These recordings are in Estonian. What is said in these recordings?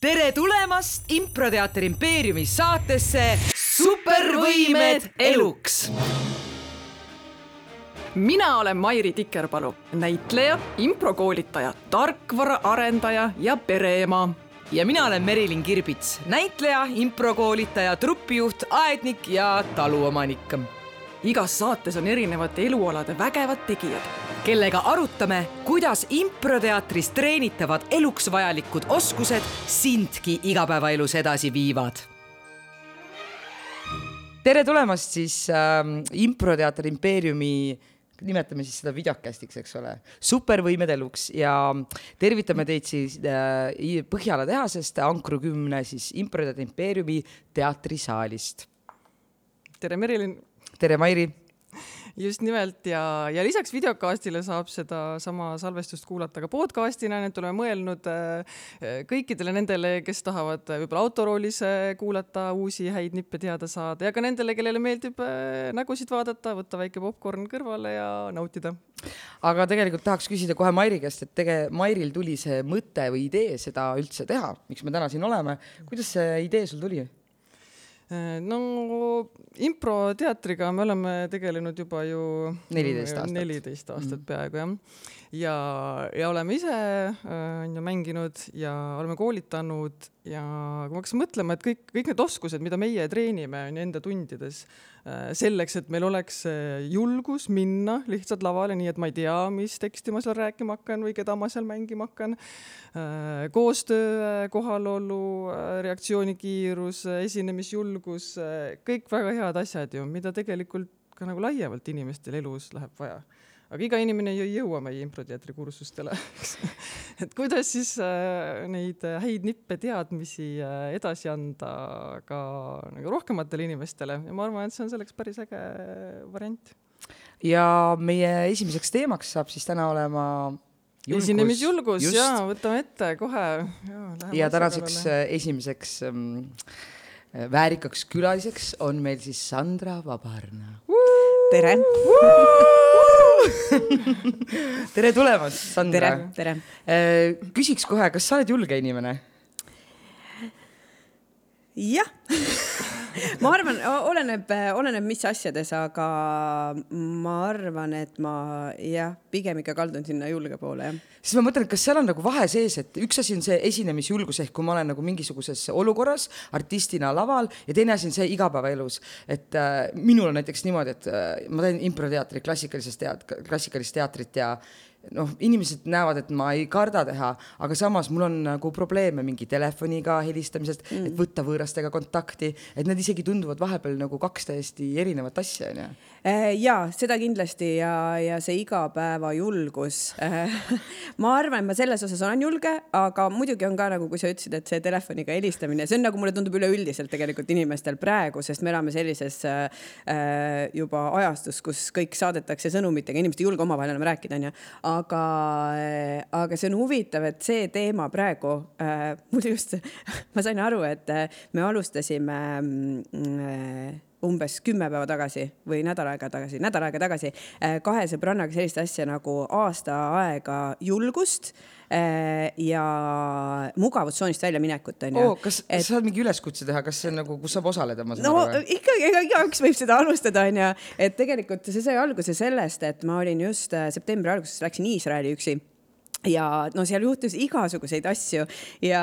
tere tulemast improteater impeeriumi saatesse Supervõimed eluks. mina olen Mairi Tikerpalu, näitleja, improkoolitaja, tarkvaraarendaja ja pereema. ja mina olen Merilin Kirbits, näitleja, improkoolitaja, trupijuht, aednik ja taluomanik. igas saates on erinevate elualade vägevad tegijad kellega arutame, kuidas improteatris treenitavad eluks vajalikud oskused sindki igapäevaelus edasi viivad. tere tulemast siis äh, improteater impeeriumi nimetame siis seda videokästiks, eks ole, supervõimed eluks ja tervitame teid siis äh, Põhjala tehasest Ankru kümne siis improteater impeeriumi teatrisaalist. tere, Merilin. tere, Mairi just nimelt ja, ja lisaks videokastile saab sedasama salvestust kuulata ka podcast'ina, nii et oleme mõelnud äh, kõikidele nendele, kes tahavad võib-olla autoroolis äh, kuulata uusi häid nippe teada saada ja ka nendele, kellele meeldib äh, nägusid vaadata, võtta väike popkorn kõrvale ja nautida. aga tegelikult tahaks küsida kohe Mairi käest, et tege-, Mairil tuli see mõte või idee seda üldse teha, miks me täna siin oleme, kuidas see idee sul tuli? Äh, no improteatriga me oleme tegelenud juba ju neliteist aastat, neliteist aastat mm. peaaegu jah. Ja, ja oleme ise äh, on ju mänginud ja oleme koolitanud ja kui ma hakkasin mõtlema, et kõik, kõik need oskused, mida meie treenime on ju enda tundides äh, selleks, et meil oleks julgus minna lihtsalt lavale, nii et ma ei tea, mis teksti ma seal rääkima hakkan või keda ma seal mängima hakkan. koostöö, kohalolu, reaktsioonikiirus, esinemisjulgus julgus, kõik väga head asjad ju, mida tegelikult ka nagu laiemalt inimestel elus läheb vaja. Aga iga inimene ju ei jõua meie improteatri kursustele et kuidas siis äh, neid häid nippe, teadmisi äh, edasi anda ka nagu rohkematele inimestele? Ja ma arvan, et see on selleks päris äge variant. ja meie esimeseks teemaks saab siis täna olema Julgus, esinemisjulgus ja võtame ette kohe. ja, ja tänaseks äh, esimeseks ähm, väärikaks külaliseks on meil siis Sandra Vabarna. tere tere tulemast, Sandra. tere, tere. Äh, küsiks kohe, kas sa oled julge inimene? jah ma arvan, oleneb, oleneb, mis asjades, aga ma arvan, et ma jah, pigem ikka kaldun sinna julge poole, jah. siis ma mõtlen, et kas seal on nagu vahe sees, et üks asi on see esinemisjulgus ehk kui ma olen nagu mingisuguses olukorras artistina laval ja teine asi on see igapäevaelus. et äh, minul on näiteks niimoodi, et äh, ma teen improteatrit, klassikalisest teat-, klassikalist teatrit ja noh, inimesed näevad, et ma ei karda teha, aga samas mul on nagu probleeme mingi telefoniga helistamisest mm., et võtta võõrastega kontakti, et need isegi tunduvad vahepeal nagu kaks täiesti erinevat asja, onju. Äh, ja seda kindlasti ja, ja see igapäevajulgus. Äh, ma arvan, et ma selles osas olen julge, aga muidugi on ka nagu, kui sa ütlesid, et see telefoniga helistamine, see on nagu mulle tundub üleüldiselt tegelikult inimestel praegu, sest me elame sellises äh, juba ajastus, kus kõik saadetakse sõnumitega, inimesed ei julge omavahel enam rääkida, onju aga, aga see on huvitav, et see teema praegu äh,, mul just, ma sain aru, et äh, me alustasime äh, umbes kümme päeva tagasi või nädal aega tagasi, nädal aega tagasi äh, kahe sõbrannaga sellist asja nagu aasta aega julgust äh, ja mugavustsoonist väljaminekut onju. Oh,. kas et, sa saad mingi üleskutse teha, kas see on nagu, kus saab osaleda, no, ikkagi, ega igaüks võib seda alustada onju, et tegelikult see sai alguse sellest, et ma olin just äh, septembri alguses läksin Iisraeli üksi ja no seal juhtus igasuguseid asju ja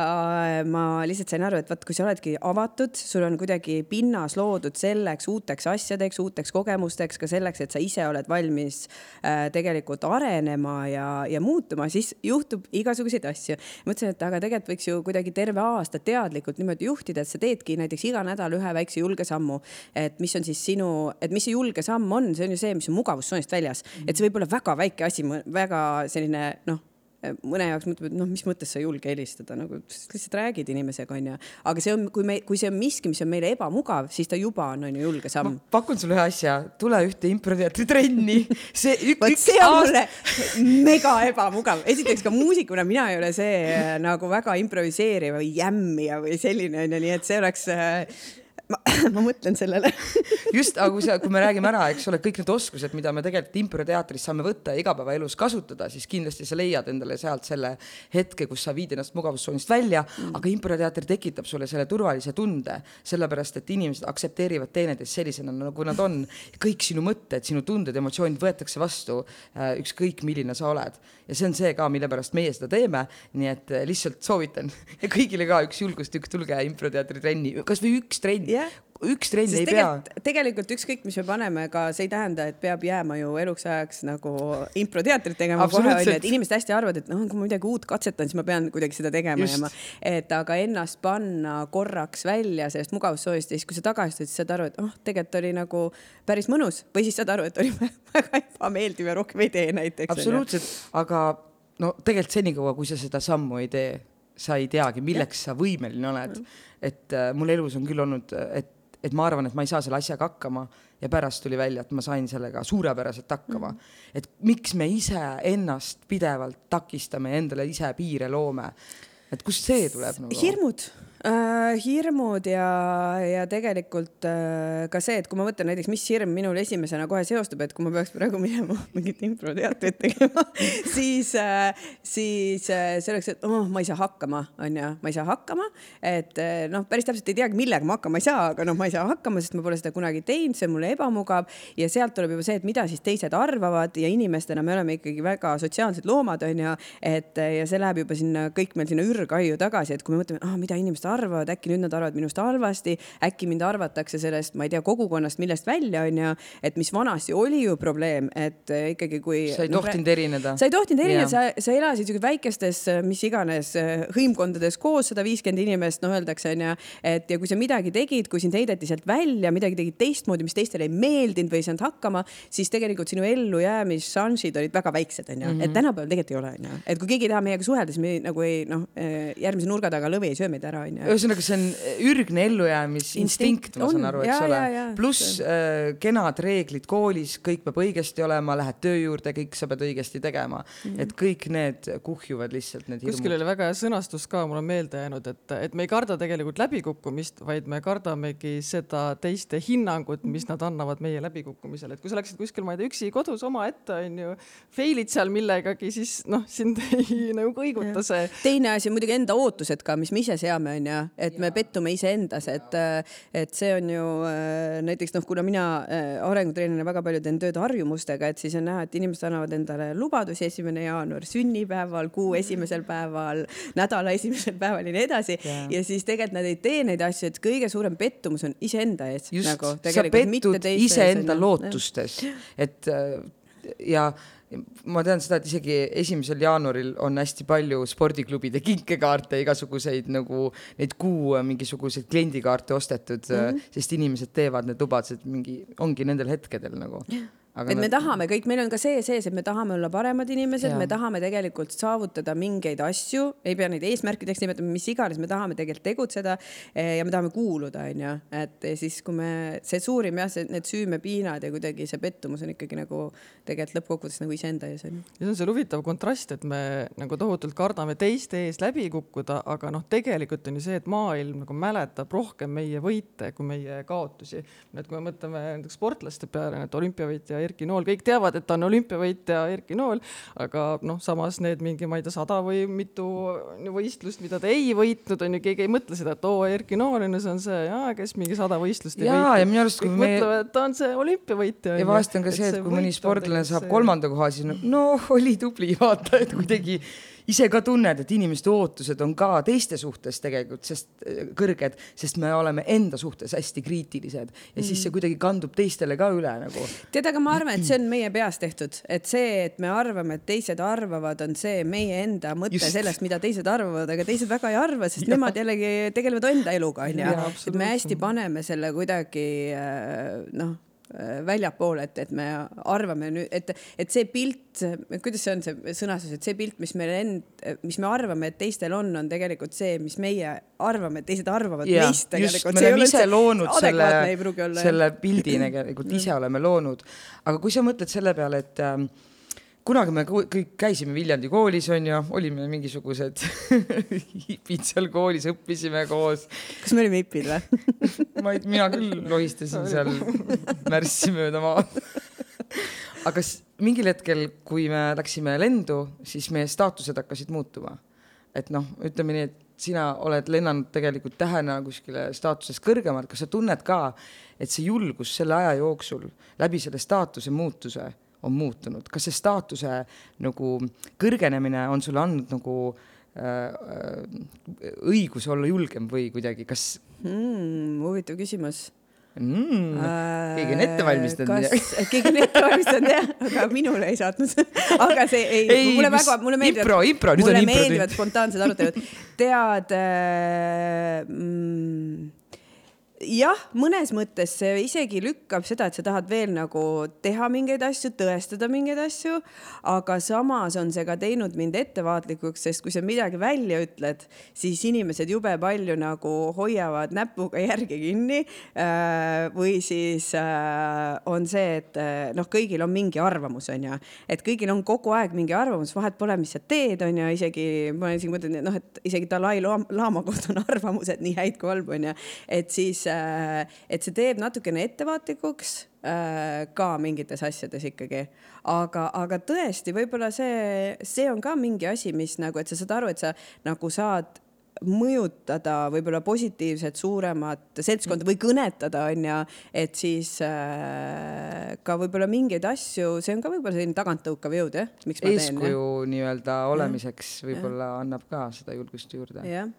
ma lihtsalt sain aru, et vot, kui sa oledki avatud, sul on kuidagi pinnas loodud selleks uuteks asjadeks, uuteks kogemusteks, ka selleks, et sa ise oled valmis äh, tegelikult arenema ja, ja muutuma, siis juhtub igasuguseid asju. mõtlesin, et aga tegelikult võiks ju kuidagi terve aasta teadlikult niimoodi juhtida, et sa teedki näiteks iga nädal ühe väikse julge sammu. et mis on siis sinu, et mis see julge samm on, see on ju see, mis on mugavustsoonist väljas, et see võib olla väga väike asi, väga selline noh mõne jaoks mõtleb, et noh, mis mõttes sa ei julge helistada, nagu lihtsalt räägid inimesega, onju. aga see on, kui me, kui see on miski, mis on meile ebamugav, siis ta juba on, onju, julge samm. pakun sulle ühe asja, tule ühte improteatri trenni. see ük, üks see on mulle mega ebamugav. esiteks ka muusikuna mina ei ole see äh, nagu väga improviseeriv või jämmija või selline onju, nii et see oleks äh, ma, ma mõtlen sellele just, aga kui sa, kui me räägime ära, eks ole, kõik need oskused, mida me tegelikult improteatris saame võtta ja igapäevaelus kasutada, siis kindlasti sa leiad endale sealt selle hetke, kus sa viid ennast mugavustsoonist välja mm., aga improteater tekitab sulle selle turvalise tunde, sellepärast et inimesed aktsepteerivad teineteist sellisena, nagu nad on. kõik sinu mõtted, sinu tunded, emotsioonid võetakse vastu, äh, ükskõik milline sa oled. ja see on see ka, mille pärast meie seda teeme, nii et äh, lihtsalt soovitan ja kõigile ka üks julgustükk, tulge improteatri trenni, kasvõi üks trenn yeah üks trenn ei tegelikult, pea. tegelikult ükskõik, mis me paneme, ka see ei tähenda, et peab jääma ju eluks ajaks nagu improteatrit tegema kohe onju, et inimesed hästi arvavad, et noh, kui ma midagi uut katsetan, siis ma pean kuidagi seda tegema Just. ja ma, et aga ennast panna korraks välja sellest mugavustsoonist ja siis, kui sa tagasi tuled, siis saad aru, et oh, tegelikult oli nagu päris mõnus või siis saad aru, et oli väga ebameeldiv ja rohkem ei tee näiteks. absoluutselt, aga no tegelikult senikaua, kui sa seda sammu ei tee, sa ei teagi, milleks ja. sa võimeline oled. et äh, mul elus on küll olnud, et et ma arvan, et ma ei saa selle asjaga hakkama ja pärast tuli välja, et ma sain sellega suurepäraselt hakkama mm. -hmm. et miks me ise ennast pidevalt takistame ja endale ise piire loome, et kust see tuleb nagu? hirmud? Hirmud ja, ja tegelikult äh, ka see, et kui ma mõtlen näiteks, mis hirm minul esimesena kohe seostub, et kui ma peaks praegu minema mingit improteatrit tegema siis äh,, siis äh, see oleks, et oh, ma ei saa hakkama, onju, ma ei saa hakkama, et äh, noh, päris täpselt ei teagi, millega ma hakkama ei saa, aga noh, ma ei saa hakkama, sest ma pole seda kunagi teinud, see on mulle ebamugav. Ja sealt tuleb juba see, et mida siis teised arvavad ja inimestena me oleme ikkagi väga sotsiaalsed loomad, onju, et ja see läheb juba sinna kõik meil sinna ürgaiu tagasi, et kui me mõtleme, ah, mida inimesed arvavad, äkki nüüd nad arvavad minust halvasti, äkki mind arvatakse sellest, ma ei tea, kogukonnast millest välja, onju. et mis vanasti oli ju probleem, et eh, ikkagi kui. sa ei no, tohtinud erineda. sa ei tohtinud erineda, sa, sa elasid siuke väikestes, eh, mis iganes eh, hõimkondades koos, sada viiskümmend inimest, noh, öeldakse onju. et ja kui sa midagi tegid, kui sind heideti sealt välja, midagi tegid teistmoodi, mis teistele ei meeldinud või ei saanud hakkama, siis tegelikult sinu ellujäämisšansid olid väga väiksed, onju. et mhm. tänapäeval tegelikult ei ole, onju. et kui keegi ei taha meiega suhelda, siis me nagu ei noh, järgmise nurga taga lõvi ei söö meid ära, onju ühesõnaga, see on ürgne ellujäämisinstinkt, ma saan aru, eks ole. pluss äh, kenad reeglid koolis, kõik peab õigesti olema, lähed töö juurde, kõik sa pead õigesti tegema mm. -hmm. et kõik need kuhjuvad lihtsalt, need hirmud. kuskil oli väga hea sõnastus ka, mul on meelde jäänud, et, et me ei karda tegelikult läbikukkumist, vaid me kardamegi seda teiste hinnangut, mis nad annavad meie läbikukkumisele, et kui sa läksid kuskil, ma ei tea, üksi kodus omaette onju, fail'id seal millegagi, siis noh, sind ei nagu kõiguta see. teine asi on muidugi enda ootused ka, mis me ise seame onju, et me pettume iseendas, et, et see on ju äh, näiteks noh, kuna mina äh, arengutreenerina väga palju teen tööd harjumustega, et siis on näha, et inimesed annavad endale lubadusi esimene jaanuar, sünnipäeval, kuu esimesel päeval, nädala esimesel päeval ja nii edasi. Yeah.. ja siis tegelikult nad ei tee neid asju, et kõige suurem pettumus on iseenda ees. just nagu,, sa pettud iseenda lootustes, et äh, ja ma tean seda, et isegi esimesel jaanuaril on hästi palju spordiklubide kinkekaarte, igasuguseid nagu neid kuu mingisuguseid kliendikaarte ostetud mm, -hmm. sest inimesed teevad need lubadused mingi, ongi nendel hetkedel nagu Aga et me tahame kõik, meil on ka see sees, et me tahame olla paremad inimesed, me tahame tegelikult saavutada mingeid asju, ei pea neid eesmärkideks nimetama, mis iganes, me tahame tegelikult tegutseda eh, ja me tahame kuuluda, onju. et siis, kui me, see suurim jah, need süümepiinad ja kuidagi see pettumus on ikkagi nagu tegelikult lõppkokkuvõttes nagu iseenda ees onju. ja see on see huvitav kontrast, et me nagu tohutult kardame teiste ees läbi kukkuda, aga noh, tegelikult on ju see, et maailm nagu mäletab rohkem meie võite kui meie kaotusi. et kui me mõtleme näiteks sportlaste peale, et olümpiavõitja Erki Nool, kõik teavad, et ta on olümpiavõitja Erki Nool, aga noh, samas need mingi, ma ei tea, sada või mitu võistlust, mida ta ei võitnud, on ju, keegi ei mõtle seda, et oo, Erki Nool on ju, see on see, kes mingi sada võistlust ei võitnud. ja minu arust, kui me mõtlevad, et ta on see olümpiavõitja. ja vahest on ka see, et kui mõni sportlane saab kolmanda koha, siis no oli tubli, vaata, et kuidagi ise ka tunned, et inimeste ootused on ka teiste suhtes tegelikult, sest äh, kõrged, sest me oleme enda suhtes hästi kriitilised ja siis see mm. kuidagi kandub teistele ka üle nagu. tead, aga ma arvan, et see on meie peas tehtud, et see, et me arvame, et teised arvavad, on see meie enda mõte Just. sellest, mida teised arvavad, aga teised väga ei arva, sest ja. nemad jällegi tegelevad enda eluga onju. et me hästi paneme selle kuidagi äh, noh väljapoole, et, et me arvame nüüd, et, et see pilt, kuidas see on, see sõnastus, et see pilt, mis meil end, mis me arvame, et teistel on, on tegelikult see, mis meie arvame, et teised arvavad ja, meist tegelikult. me oleme ise loonud selle, selle pildi tegelikult ise oleme loonud. aga kui sa mõtled selle peale, et äh, kunagi me kõik käisime Viljandi koolis onju, olime mingisugused hipid seal koolis, õppisime koos. kas me olime hipid või ma ei, mina küll lohistasin seal märssi mööda maad aga mingil hetkel, kui me läksime lendu, siis meie staatused hakkasid muutuma. et noh, ütleme nii, et sina oled lennanud tegelikult tähena kuskile staatusest kõrgemalt, kas sa tunned ka, et see julgus selle aja jooksul läbi selle staatuse muutuse on muutunud, kas see staatuse nagu kõrgenemine on sulle andnud nagu äh, äh, õigus olla julgem või kuidagi, kas hmm,? huvitav küsimus mm, keegi on ette valmistanud midagi? kas keegi on ette valmistanud jah, aga minule ei saatnud aga see ei, Ei, mulle mis- väga, mulle meeldivad, impro, impro, nüüd on mulle impro tund. meeldivad spontaansed arutelud. tead äh, mm, jah, mõnes mõttes see isegi lükkab seda, et sa tahad veel nagu teha mingeid asju, tõestada mingeid asju, aga samas on see ka teinud mind ettevaatlikuks, sest kui sa midagi välja ütled, siis inimesed jube palju nagu hoiavad näpuga järge kinni. või siis äh, on see, et äh, noh, kõigil on mingi arvamus, onju, et kõigil on kogu aeg mingi arvamus, vahet pole, mis sa teed, onju, isegi ma isegi mõtlen, et noh, et isegi Dalai-laama kohta on arvamused nii häid kui halbu, onju, et siis et see teeb natukene ettevaatlikuks äh, ka mingites asjades ikkagi. aga, aga tõesti, võib-olla see, see on ka mingi asi, mis nagu, et sa saad aru, et sa nagu saad mõjutada võib-olla positiivset suuremat seltskonda või kõnetada, onju, et siis äh, ka võib-olla mingeid asju, see on ka võib-olla selline taganttõukav jõud, jah, eeskuju nii-öelda olemiseks võib-olla annab ka seda julgust juurde. jah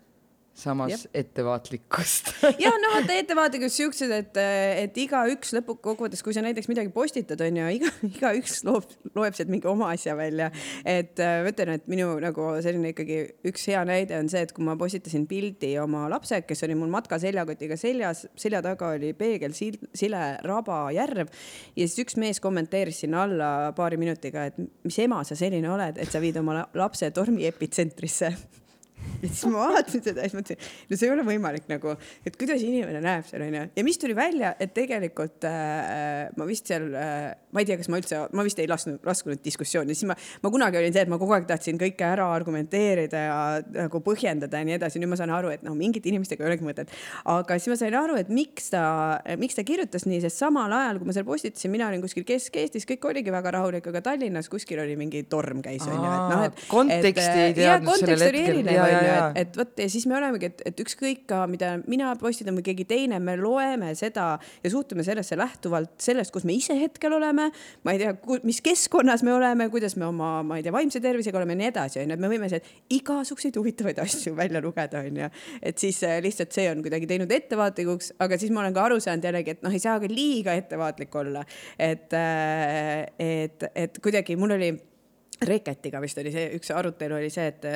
samas Jep. ettevaatlikkust ja no vaata ettevaatlikult siuksed, et, et igaüks lõppkokkuvõttes, kui sa näiteks midagi postitad, onju, iga, igaüks loob, loeb sealt mingi oma asja välja. et äh, ma ütlen, et minu nagu selline ikkagi üks hea näide on see, et kui ma postitasin pildi oma lapse, kes oli mul matkaseljakotiga seljas, selja taga oli peegel, sile, raba, järv ja siis üks mees kommenteeris sinna alla paari minutiga, et mis ema sa selline oled, et sa viid oma la- lapse tormi epitsentrisse ja siis ma vaatasin seda ja siis mõtlesin, no see ei ole võimalik nagu, et kuidas inimene näeb seal onju. ja mis tuli välja, et tegelikult äh, ma vist seal äh,, ma ei tea, kas ma üldse, ma vist ei lasknud, laskunud diskussiooni, siis ma, ma kunagi olin see, et ma kogu aeg tahtsin kõike ära argumenteerida ja nagu põhjendada ja nii edasi. nüüd ma saan aru, et noh, mingite inimestega ei olegi mõtet. aga siis ma sain aru, et miks ta, miks ta kirjutas nii, sest samal ajal, kui ma seal postitasin, mina olin kuskil Kesk-Eestis, kõik oligi väga rahulik, aga Tallinnas kuskil oli mingi torm käis onju, et noh, et. konteksti ei ja teadnud sellel hetkel. Onju, et, et vot ja siis me olemegi, et, et ükskõik ka, mida mina postitan või keegi teine, me loeme seda ja suhtume sellesse lähtuvalt sellest, kus me ise hetkel oleme. ma ei tea, mis keskkonnas me oleme, kuidas me oma, ma ei tea, vaimse tervisega oleme ja nii edasi, onju, et me võime sealt igasuguseid huvitavaid asju välja lugeda, onju. et siis äh, lihtsalt see on kuidagi teinud ettevaatlikuks, aga siis ma olen ka aru saanud jällegi, et noh, ei saa ka liiga ettevaatlik olla. et, et, et kuidagi mul oli Reketiga vist oli see, üks arutelu oli see, et,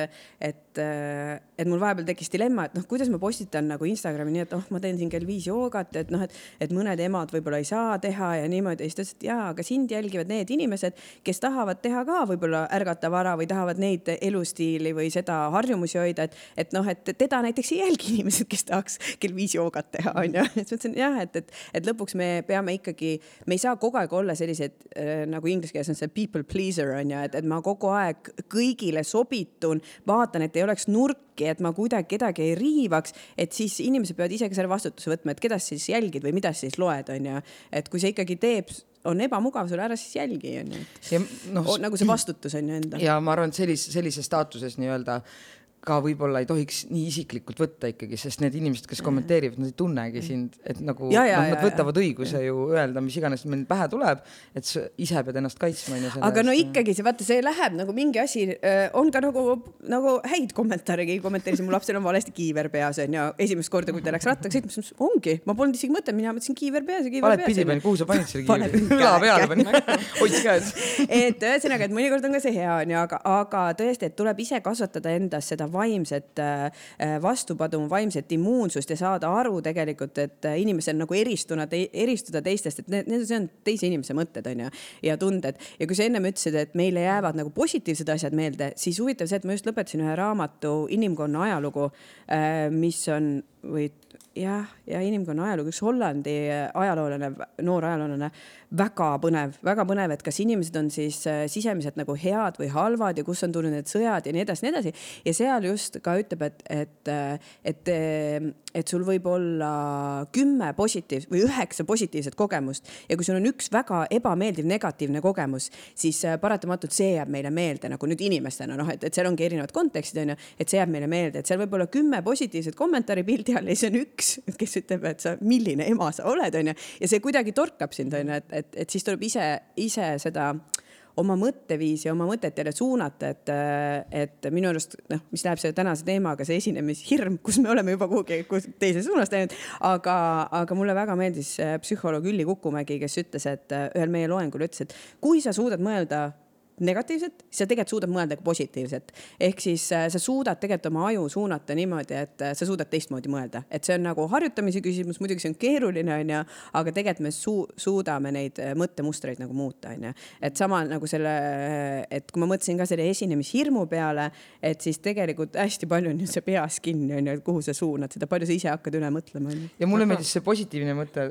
et, et mul vahepeal tekkis dilemma, et noh, kuidas ma postitan nagu Instagrami nii, et oh, ma teen siin kell viis joogat, et noh, et, et mõned emad võib-olla ei saa teha ja niimoodi. ja siis ta ütles, et jaa, aga sind jälgivad need inimesed, kes tahavad teha ka võib-olla ärgata vara või tahavad neid elustiili või seda harjumusi hoida, et, et noh, et teda näiteks ei jälgi inimesed, kes tahaks kell viis joogat teha, onju. siis ma ütlesin jah, et, et, et lõpuks me peame ikkagi, me ei saa kogu aeg olla sellised äh, nagu inglise keeles on see people pleaser onju, et, et ma kogu aeg kõigile sobitun, vaatan, et ei oleks nurki, et ma kuidagi kedagi ei riivaks, et siis inimesed peavad ise ka selle vastutuse võtma, et keda sa siis jälgid või mida sa siis loed, onju. et kui see ikkagi teeb, on ebamugav sulle, ära siis jälgi, onju. noh, nagu see vastutus on ju enda. ja ma arvan, et sellise, sellises staatuses nii-öelda ka võib-olla ei tohiks nii isiklikult võtta ikkagi, sest need inimesed, kes kommenteerivad, nad ei tunnegi sind, et nagu Ja, ja, noh, nad ja, võtavad õiguse ju öelda, mis iganes meil pähe tuleb, et sa ise pead ennast kaitsma onju. aga no ikkagi see, vaata, see läheb nagu mingi asi äh,, on ka nagu, nagu häid kommentaare, keegi kommenteeris, mu lapsel on valesti kiiver peas onju, esimest korda, kui ta läks rattaga sõitma, siis ma mõtlesin, ongi, ma polnud isegi mõtelnud, mina mõtlesin kiiver peas ja kiiver valet peas. pidi pani, kuhu sa panid selle pidi. õla peale pani, hoidis käes. et ühesõnaga, et mõnikord on ka see hea onju, aga, aga tõesti, et tuleb ise kasvatada endas seda vaimset äh, vastupanu, vaimset immuunsust ja saada aru tegelikult, et äh, inimesel nagu eristuna te,, eristuda teistest, et need, need, see on teise inimese mõtted, on ju, ja tunded. ja kui sa ennem ütlesid, et meile jäävad nagu positiivsed asjad meelde, siis huvitav see, et ma just lõpetasin ühe raamatu Inimkonna ajalugu, mis on või jah, ja inimkonna ajalugu, üks Hollandi ajaloolane, noor ajaloolane, väga põnev, väga põnev, et kas inimesed on siis äh, sisemiselt nagu head või halvad ja kus on tulnud need sõjad ja nii edasi, nii edasi. ja seal just ka ütleb, et, et, äh, et, äh, et sul võib olla kümme positiivset või üheksa positiivset kogemust. Ja kui sul on üks väga ebameeldiv negatiivne kogemus, siis paratamatult see jääb meile meelde nagu nüüd inimestena, noh, et, et seal ongi erinevad kontekstid on ju, et see jääb meile meelde, et seal võib olla kümme positiivset kommentaari pildi all ja siis on üks, kes ütleb, et sa, milline ema sa oled, on ju, ja see kuidagi torkab sind, on ju, et, et, et siis tuleb ise, ise seda oma mõtteviisi, oma mõtetele suunata, et, et minu arust noh, mis läheb selle tänase teemaga, see esinemishirm, kus me oleme juba kuhugi teise suunas läinud, aga, aga mulle väga meeldis psühholoog Ülli Kukumägi, kes ütles, et ühel meie loengul ütles, et kui sa suudad mõelda negatiivset, siis sa tegelikult suudad mõelda ka positiivset. ehk siis äh, sa suudad tegelikult oma aju suunata niimoodi, et äh, sa suudad teistmoodi mõelda, et see on nagu harjutamise küsimus, muidugi see on keeruline, onju, aga tegelikult me su suudame neid äh, mõttemustreid nagu muuta, onju. et sama nagu selle, et kui ma mõtlesin ka selle esinemishirmu peale, et siis tegelikult hästi palju on ju see peas kinni, onju, et kuhu sa suunad seda, palju sa ise hakkad üle mõtlema, ja mulle meeldis see positiivne mõte,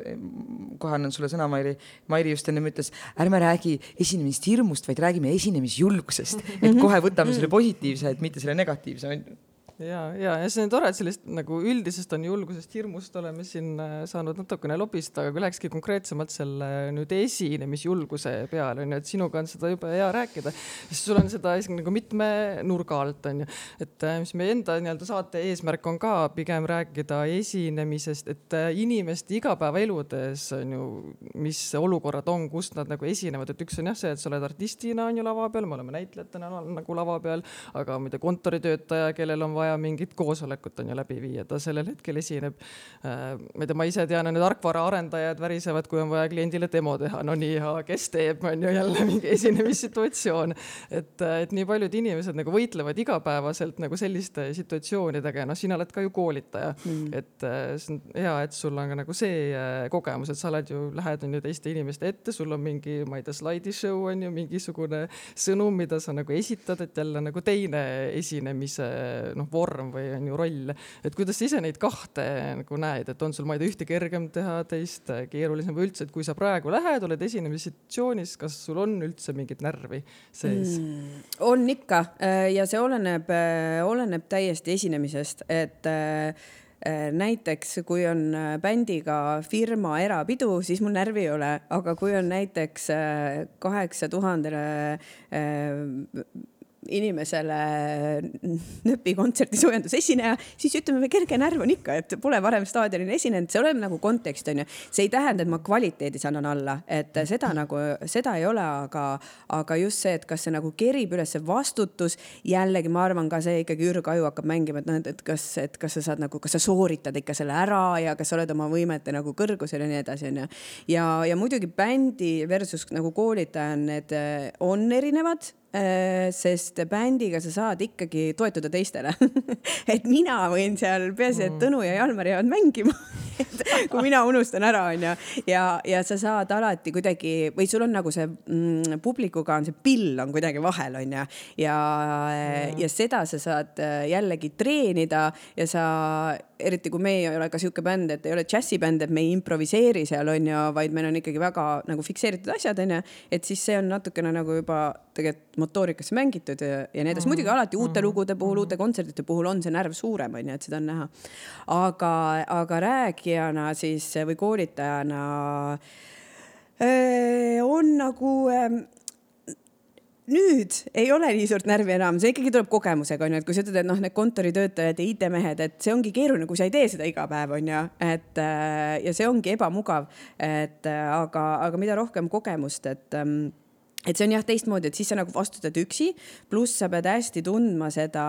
kohe annan sulle sõna, Mairi. Mairi just ennem ütles, ärme räägi esinemisest hirmust, vaid räägime esinemisjulgusest, et kohe võtame selle positiivse, et mitte selle negatiivse on ju ja, ja, ja see on tore, et sellist nagu üldisest on julgusest, hirmust oleme siin äh, saanud natukene lobistada, aga kui lähekski konkreetsemalt selle nüüd esinemisjulguse peale onju, et sinuga on seda jube hea rääkida, siis sul on seda nagu mitme nurga alt onju, et äh, mis meie enda nii-öelda saate eesmärk on ka pigem rääkida esinemisest, et äh, inimeste igapäevaeludes on ju, mis olukorrad on, kus nad nagu esinevad, et üks on jah see, et sa oled artistina on ju lava peal, me oleme näitlejatena nagu lava peal, aga ma ei tea, kontoritöötaja, kellel on vaja vaja mingit koosolekut on ju läbi viia, ta sellel hetkel esineb. Äh, ma ei tea, ma ise tean, need tarkvaraarendajad värisevad, kui on vaja kliendile demo teha, no nii, kes teeb, on ju jälle mingi esinemissituatsioon. et, et nii paljud inimesed nagu võitlevad igapäevaselt nagu selliste situatsioonidega ja noh, sina oled ka ju koolitaja mm., et äh, see on hea, et sul on ka nagu see äh, kogemus, et sa oled ju, lähed on ju teiste inimeste ette, sul on mingi, ma ei tea, slaidishow on ju mingisugune sõnum, mida sa nagu esitad, et jälle nagu teine esinemise noh, vorm või on ju roll, et kuidas sa ise neid kahte nagu näed, et on sul, ma ei tea, ühte kergem teha, teist keerulisem või üldse, et kui sa praegu lähed, oled esinemissituatsioonis, kas sul on üldse mingit närvi sees? Mm,? on ikka. Äh, ja see oleneb, äh, oleneb täiesti esinemisest, et äh, näiteks kui on bändiga firma erapidu, siis mul närvi ei ole, aga kui on näiteks kaheksa tuhandele inimesele nööpi kontserdi soojendusesineja, siis ütleme, kerge närv on ikka, et pole varem staadionil esinenud, see oleneb nagu kontekst on ju. see ei tähenda, et ma kvaliteedis annan alla, et seda nagu, seda ei ole, aga, aga just see, et kas see nagu kerib üles see vastutus, jällegi ma arvan ka see ikkagi ürgaju hakkab mängima, et noh, et kas, et kas sa saad nagu, kas sa sooritad ikka selle ära ja kas sa oled oma võimete nagu kõrgusel ja nii edasi, onju. ja, ja muidugi bändi versus nagu koolitaja, need on erinevad sest bändiga sa saad ikkagi toetuda teistele. Et mina võin seal, peaasi, et mm. Tõnu ja Jalmar jäävad mängima. Et kui mina unustan ära, onju, ja, ja sa saad alati kuidagi või sul on nagu see mm, publikuga on see pill on kuidagi vahel, onju, ja mm., ja seda sa saad äh, jällegi treenida ja sa, eriti kui me ei ole ka sihuke bänd, et ei ole džässibänd, et me ei improviseeri seal onju, vaid meil on ikkagi väga nagu fikseeritud asjad onju, et siis see on natukene nagu juba tegelikult motoorikasse mängitud ja, ja nii edasi. muidugi alati uute mm. lugude puhul, uute kontserdite puhul on see närv suurem, onju, et seda on näha. aga, aga rääkijana siis või koolitajana on nagu öö, nüüd ei ole nii suurt närvi enam, see ikkagi tuleb kogemusega onju, et kui sa ütled, et noh, need kontoritöötajad ja IT-mehed, et see ongi keeruline, kui sa ei tee seda iga päev onju, et ja see ongi ebamugav, et aga, aga mida rohkem kogemust, et ähm, et see on jah teistmoodi, et siis sa nagu vastutad üksi, pluss sa pead hästi tundma seda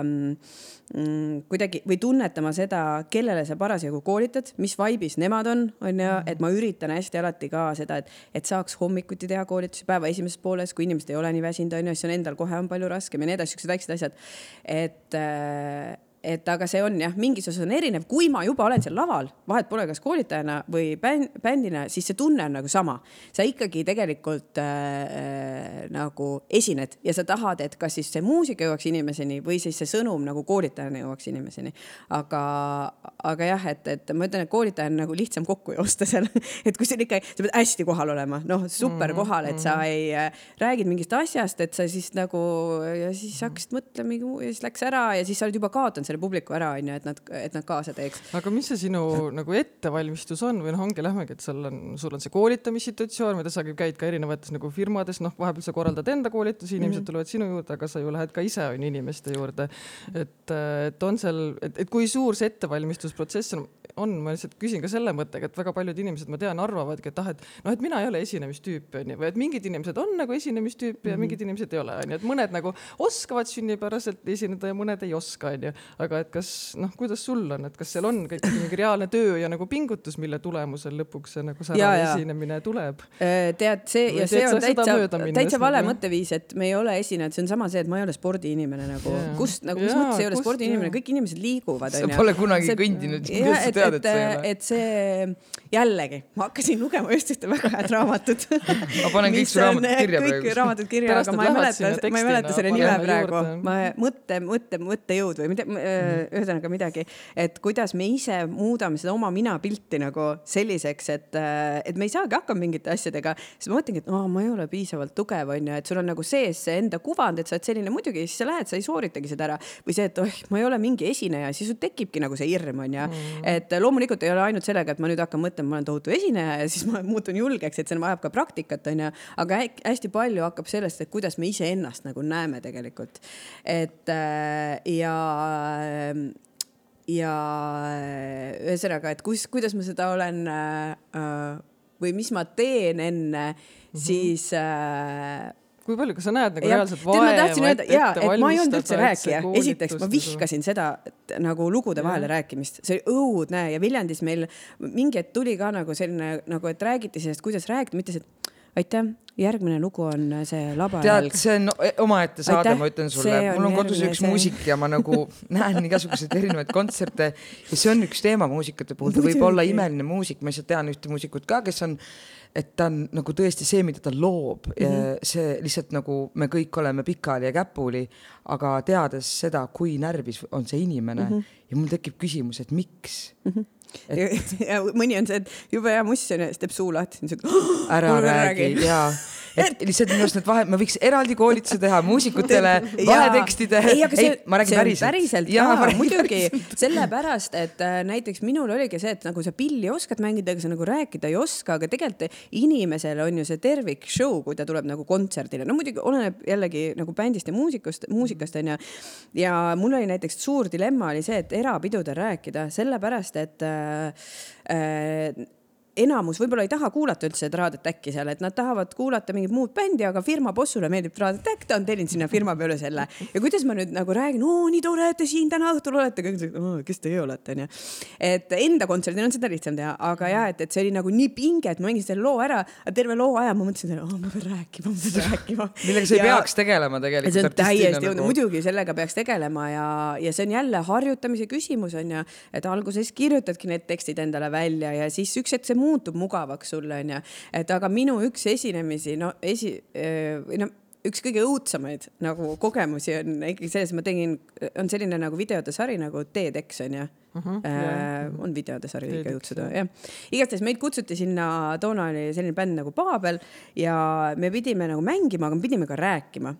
mm, kuidagi või tunnetama seda, kellele sa parasjagu koolitad, mis vaibis nemad on, on ju, et ma üritan hästi alati ka seda, et, et saaks hommikuti teha koolitusi päeva esimeses pooles, kui inimesed ei ole nii väsinud, on ju, siis on endal kohe on palju raskem ja nii edasi, siuksed väiksed asjad. et äh, et aga see on jah, mingis osas on erinev, kui ma juba olen seal laval, vahet pole, kas koolitajana või bänd, bändina, siis see tunne on nagu sama. sa ikkagi tegelikult äh, nagu esined ja sa tahad, et kas siis see muusika jõuaks inimeseni või siis see sõnum nagu koolitajana jõuaks inimeseni. aga, aga jah, et, et ma ütlen, et koolitaja on nagu lihtsam kokku joosta seal et kui sul ikka, sa pead hästi kohal olema, noh, super mhm, kohal, et sa mhm. ei äh, räägid mingist asjast, et sa siis nagu ja siis hakkasid mõtlema ja siis läks ära ja siis sa oled juba kaotanud selle publiku ära, onju, et nad, et nad kaasa teeks. aga mis see sinu nagu ettevalmistus on või noh, ongi lähmegi, et sul on, sul on see koolitamissituatsioon, mida sa käid ka erinevates nagu firmades, noh, vahepeal sa korraldad enda koolitusi, inimesed mm -hmm. tulevad sinu juurde, aga sa ju lähed ka ise on inimeste juurde. et, et on seal, et, et kui suur see ettevalmistusprotsess on, on, ma lihtsalt küsin ka selle mõttega, et väga paljud inimesed, ma tean, arvavadki, et ah, et noh, et mina ei ole esinemistüüp onju, või et mingid inimesed on nagu esinemistüüp ja mm -hmm. mingid inimesed ei ole onju, et mõned nagu oskavad sünnipäraselt esineda ja mõned ei oska onju aga et kas noh, kuidas sul on, et kas seal on ikkagi mingi reaalne töö ja nagu pingutus, mille tulemusel lõpuks see nagu särane esinemine tuleb? Äh, tead, see Või ja see on täitsa, täitsa vale nagu... mõtteviis, et me ei ole esinejad, see on sama see, et ma ei ole spordiinimene nagu, kust nagu, mis mõttes ei ole spordiinimene, kõik inimesed liiguvad. sa pole kunagi see, kõndinud, kuidas sa tead, et sa ei ole? et see jällegi, ma hakkasin lugema just ühte väga head raamatut ma panen kõik su raamatud kirja praegu. kõik raamatud kirja, aga ma ei mäleta, ma ei mäleta selle nime praegu. ma mõtte, mõtte, mõttejõud või mida Äh, ühesõnaga midagi, et kuidas me ise muudame seda oma minapilti nagu selliseks, et, äh, et me ei saagi hakkama mingite asjadega. siis ma mõtlengi, et oh, ma ei ole piisavalt tugev, onju, et sul on nagu sees see enda kuvand, et sa oled selline, muidugi siis sa lähed, sa ei sooritagi seda ära. Või see, et oh, ma ei ole mingi esineja, siis sul tekibki nagu see hirm, onju mm.. et loomulikult ei ole ainult sellega, et ma nüüd hakkan mõtlema, ma olen tohutu esineja ja siis ma muutun julgeks, et see vajab ka praktikat, onju, aga hästi palju hakkab sellest, et kuidas me iseennast nagu näeme tegelikult. et äh, ja ja äh, ühesõnaga, et kus, kuidas ma seda olen äh, või mis ma teen enne mm, -hmm. siis äh, kui palju, kas sa näed nagu ja, reaalselt vaeva? ma tahtsin öelda ja, et ma ei olnud üldse rääkija, esiteks ma vihkasin seda et, nagu lugude vahele ja. rääkimist, see oli õudne ja Viljandis meil mingi hetk tuli ka nagu selline nagu, et räägiti sellest, kuidas rääkida, mitte see, et aitäh, järgmine lugu on see Laba tead, see on omaette saade, ma ütlen sulle, mul on kodus üks see... muusik ja ma nagu näen igasuguseid erinevaid kontserte. Ja see on üks teema muusikate puhul, ta võib olla imeline muusik, ma lihtsalt tean ühte muusikut ka, kes on et ta on nagu tõesti see, mida ta loob. Mm, -hmm. see lihtsalt nagu me kõik oleme pikali ja käpuli, aga teades seda, kui närvis on see inimene mm -hmm. ja mul tekib küsimus, et miks mm. -hmm et... ja mõni on see, et jube hea muss on ja siis teeb suu lahti. ära räägi ja et lihtsalt minu arust need vahe, me võiks eraldi koolituse teha muusikutele, vahetekstide. ei, aga see, see päriselt. päriselt ka, muidugi, sellepärast et äh, näiteks minul oligi see, et nagu sa pilli oskad mängida, aga sa nagu rääkida ei oska, aga tegelikult inimesel on ju see tervik show, kui ta tuleb nagu kontserdile, no muidugi oleneb jällegi nagu bändist ja muusikust, muusikast onju. ja mul oli näiteks suur dilemma oli see, et erapidudel rääkida, sellepärast et äh, äh, enamus võib-olla ei taha kuulata üldse Raadiot Äkki seal, et nad tahavad kuulata mingit muud bändi, aga firma bossule meeldib Raadiot Äkk, ta on tellinud sinna firma peale selle. ja kuidas ma nüüd nagu räägin, oo nii tore, et te siin täna õhtul olete, kes teie olete, onju. et enda kontserdil on seda lihtsam teha, aga ja, et, et see oli nagu nii pinge, et ma mängin selle loo ära, terve loo aja ma mõtlesin, et ma pean rääkima, ma pean rääkima. millega sa ei peaks tegelema tegelikult. see on täiesti nagu..., muidugi sellega peaks tegelema ja, ja see on jälle harjutamise küsimus on ju, et alguses kirjutadki need tekstid endale välja ja siis üks hetk see muutub mugavaks sulle, onju. et aga minu üks esinemisi, no esi, või noh üks kõige õudsemaid nagu kogemusi on ikkagi selles, ma tegin, on selline nagu videode sari nagu TEDx onju uh. -huh, äh, on videode sari õige õudsed, jah. igastahes meid kutsuti sinna, toona oli selline bänd nagu Paabel ja me pidime nagu mängima, aga me pidime ka rääkima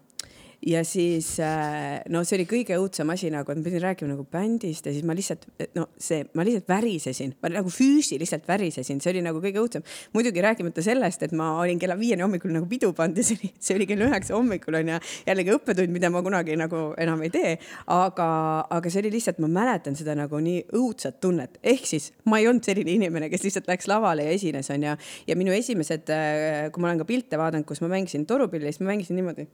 ja siis äh, no see oli kõige õudsem asi nagu, et ma pidin rääkima nagu bändist ja siis ma lihtsalt no see, ma lihtsalt värisesin, ma nagu füüsiliselt värisesin, see oli nagu kõige õudsem. muidugi rääkimata sellest, et ma olin kella viieni hommikul nagu pidu pannud ja see oli, see oli kell üheksa hommikul on ju, jällegi õppetund, mida ma kunagi nagu enam ei tee. aga, aga see oli lihtsalt, ma mäletan seda nagu nii õudset tunnet, ehk siis ma ei olnud selline inimene, kes lihtsalt läks lavale ja esines, on ju. ja minu esimesed, äh, kui ma olen ka pilte vaadanud, kus ma mängisin torupilli, siis ma mängisin niimoodi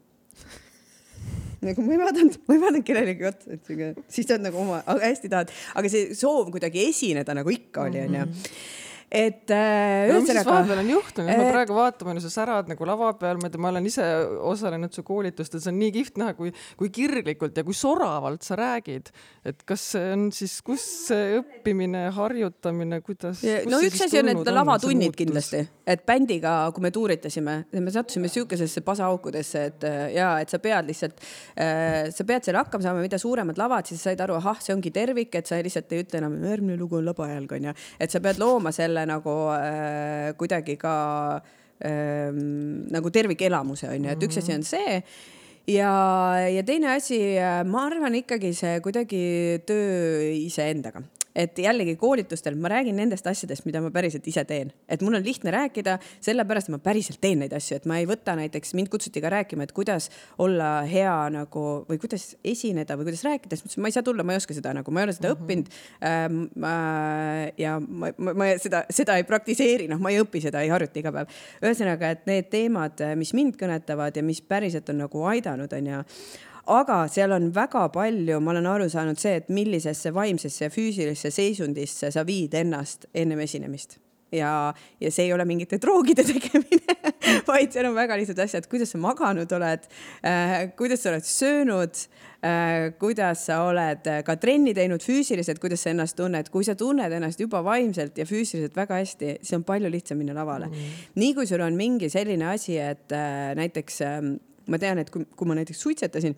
nagu ma ei vaadanud, ma ei vaadanud kellelegi otsa, et sihuke, siis sa oled nagu oma, hästi tahad, aga see soov kuidagi esineda nagu ikka oli, onju et äh, no, ühesõnaga. vahepeal on juhtunud et..., ma praegu vaatan, sa särad nagu lava peal, ma olen ise osalenud su koolitustel, see on nii kihvt näha, kui, kui kirglikult ja kui soravalt sa räägid. et kas see on siis, kus see õppimine, harjutamine, kuidas? no üks asi on need lavatunnid kindlasti, et bändiga, kui me tuuritasime, me sattusime sihukesesse pasaaukudesse, et äh, ja et sa pead lihtsalt äh,, sa pead seal hakkama saama, mida suuremad lavad, siis said aru, ahah, see ongi tervik, et sa lihtsalt ei ütle enam, järgmine lugu on labajalg onju, et sa pead looma selle nagu äh, kuidagi ka äh, nagu tervikelamuse on ju, et üks asi on see. Ja, ja teine asi, äh, ma arvan ikkagi see kuidagi töö iseendaga et jällegi koolitustel ma räägin nendest asjadest, mida ma päriselt ise teen, et mul on lihtne rääkida, sellepärast ma päriselt teen neid asju, et ma ei võta näiteks, mind kutsuti ka rääkima, et kuidas olla hea nagu või kuidas esineda või kuidas rääkida, siis ma ütlesin, ma ei saa tulla, ma ei oska seda nagu, ma ei ole seda mm -hmm. õppinud ähm,. Äh, ja ma, ma, ma seda, seda ei praktiseeri, noh, ma ei õpi seda, ei harjuta iga päev. ühesõnaga, et need teemad, mis mind kõnetavad ja mis päriselt on nagu aidanud, on ju aga seal on väga palju, ma olen aru saanud see, et millisesse vaimsesse ja füüsilisse seisundisse sa viid ennast ennem esinemist. Ja, ja see ei ole mingite droogide tegemine vaid seal on väga lihtsad asjad, kuidas sa maganud oled? Äh,, kuidas sa oled söönud? Äh,, kuidas sa oled ka trenni teinud füüsiliselt, kuidas sa ennast tunned, kui sa tunned ennast juba vaimselt ja füüsiliselt väga hästi, siis on palju lihtsam minna lavale. Mm. nii kui sul on mingi selline asi, et äh, näiteks äh, ma tean, et kui, kui ma näiteks suitsetasin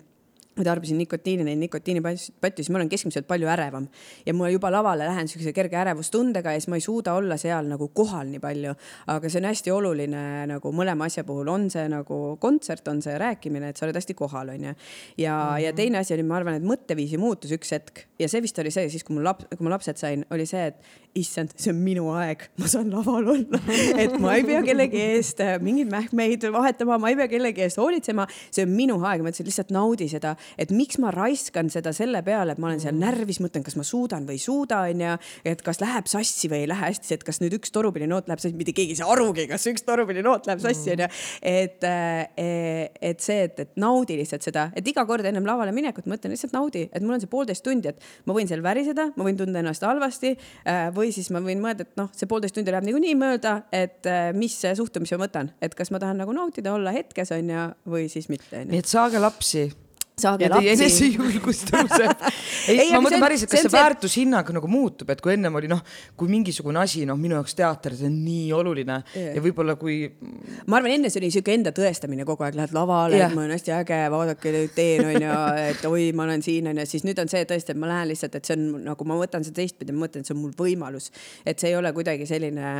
ma tarbisin nikotiini, neid nikotiinipatju, siis ma olen keskmiselt palju ärevam ja ma juba lavale lähen siukse kerge ärevustundega ja siis ma ei suuda olla seal nagu kohal nii palju. aga see on hästi oluline nagu mõlema asja puhul, on see nagu kontsert, on see rääkimine, et sa oled hästi kohal, onju. ja mm, -hmm. ja teine asi oli, ma arvan, et mõtteviisi muutus üks hetk ja see vist oli see siis, kui mul laps, kui ma lapsed sain, oli see, et issand, see on minu aeg, ma saan laval olla et ma ei pea kellegi eest mingeid mähkmeid vahetama, ma ei pea kellegi eest hoolitsema, see on minu aeg, ma ütlesin lihtsalt naudi seda et miks ma raiskan seda selle peale, et ma olen seal mm. närvis, mõtlen, kas ma suudan või ei suuda, onju. et kas läheb sassi või ei lähe hästi, et kas nüüd üks torupillinoot läheb sassi, mitte keegi ei saa arugi, kas üks torupillinoot läheb sassi, onju. et, eh, et see, et, et naudi lihtsalt seda, et iga kord ennem lavale minekut mõtlen lihtsalt naudi, et mul on see poolteist tundi, et ma võin seal väriseda, ma võin tunda ennast halvasti eh, või siis ma võin mõelda, et noh, see poolteist tundi läheb niikuinii mööda, et eh, mis suhtumise ma võtan, et kas ma tahan nagu nautida, olla hetkes onju või siis mitte. nii et saage lapsi saage lapsi. enesejulgus tõuseb ei, ma mõtlen päriselt, kas see, see väärtushinnang nagu muutub, et kui ennem oli noh, kui mingisugune asi, noh, minu jaoks teater, see on nii oluline yeah. ja võib-olla kui. ma arvan, enne see oli sihuke enda tõestamine kogu aeg, lähed lavale yeah., ma olen hästi äge, vaadake teen onju, et oi, ma olen siin onju, siis nüüd on see tõesti, et ma lähen lihtsalt, et see on nagu ma võtan seda teistpidi, ma mõtlen, et see on mul võimalus, et see ei ole kuidagi selline,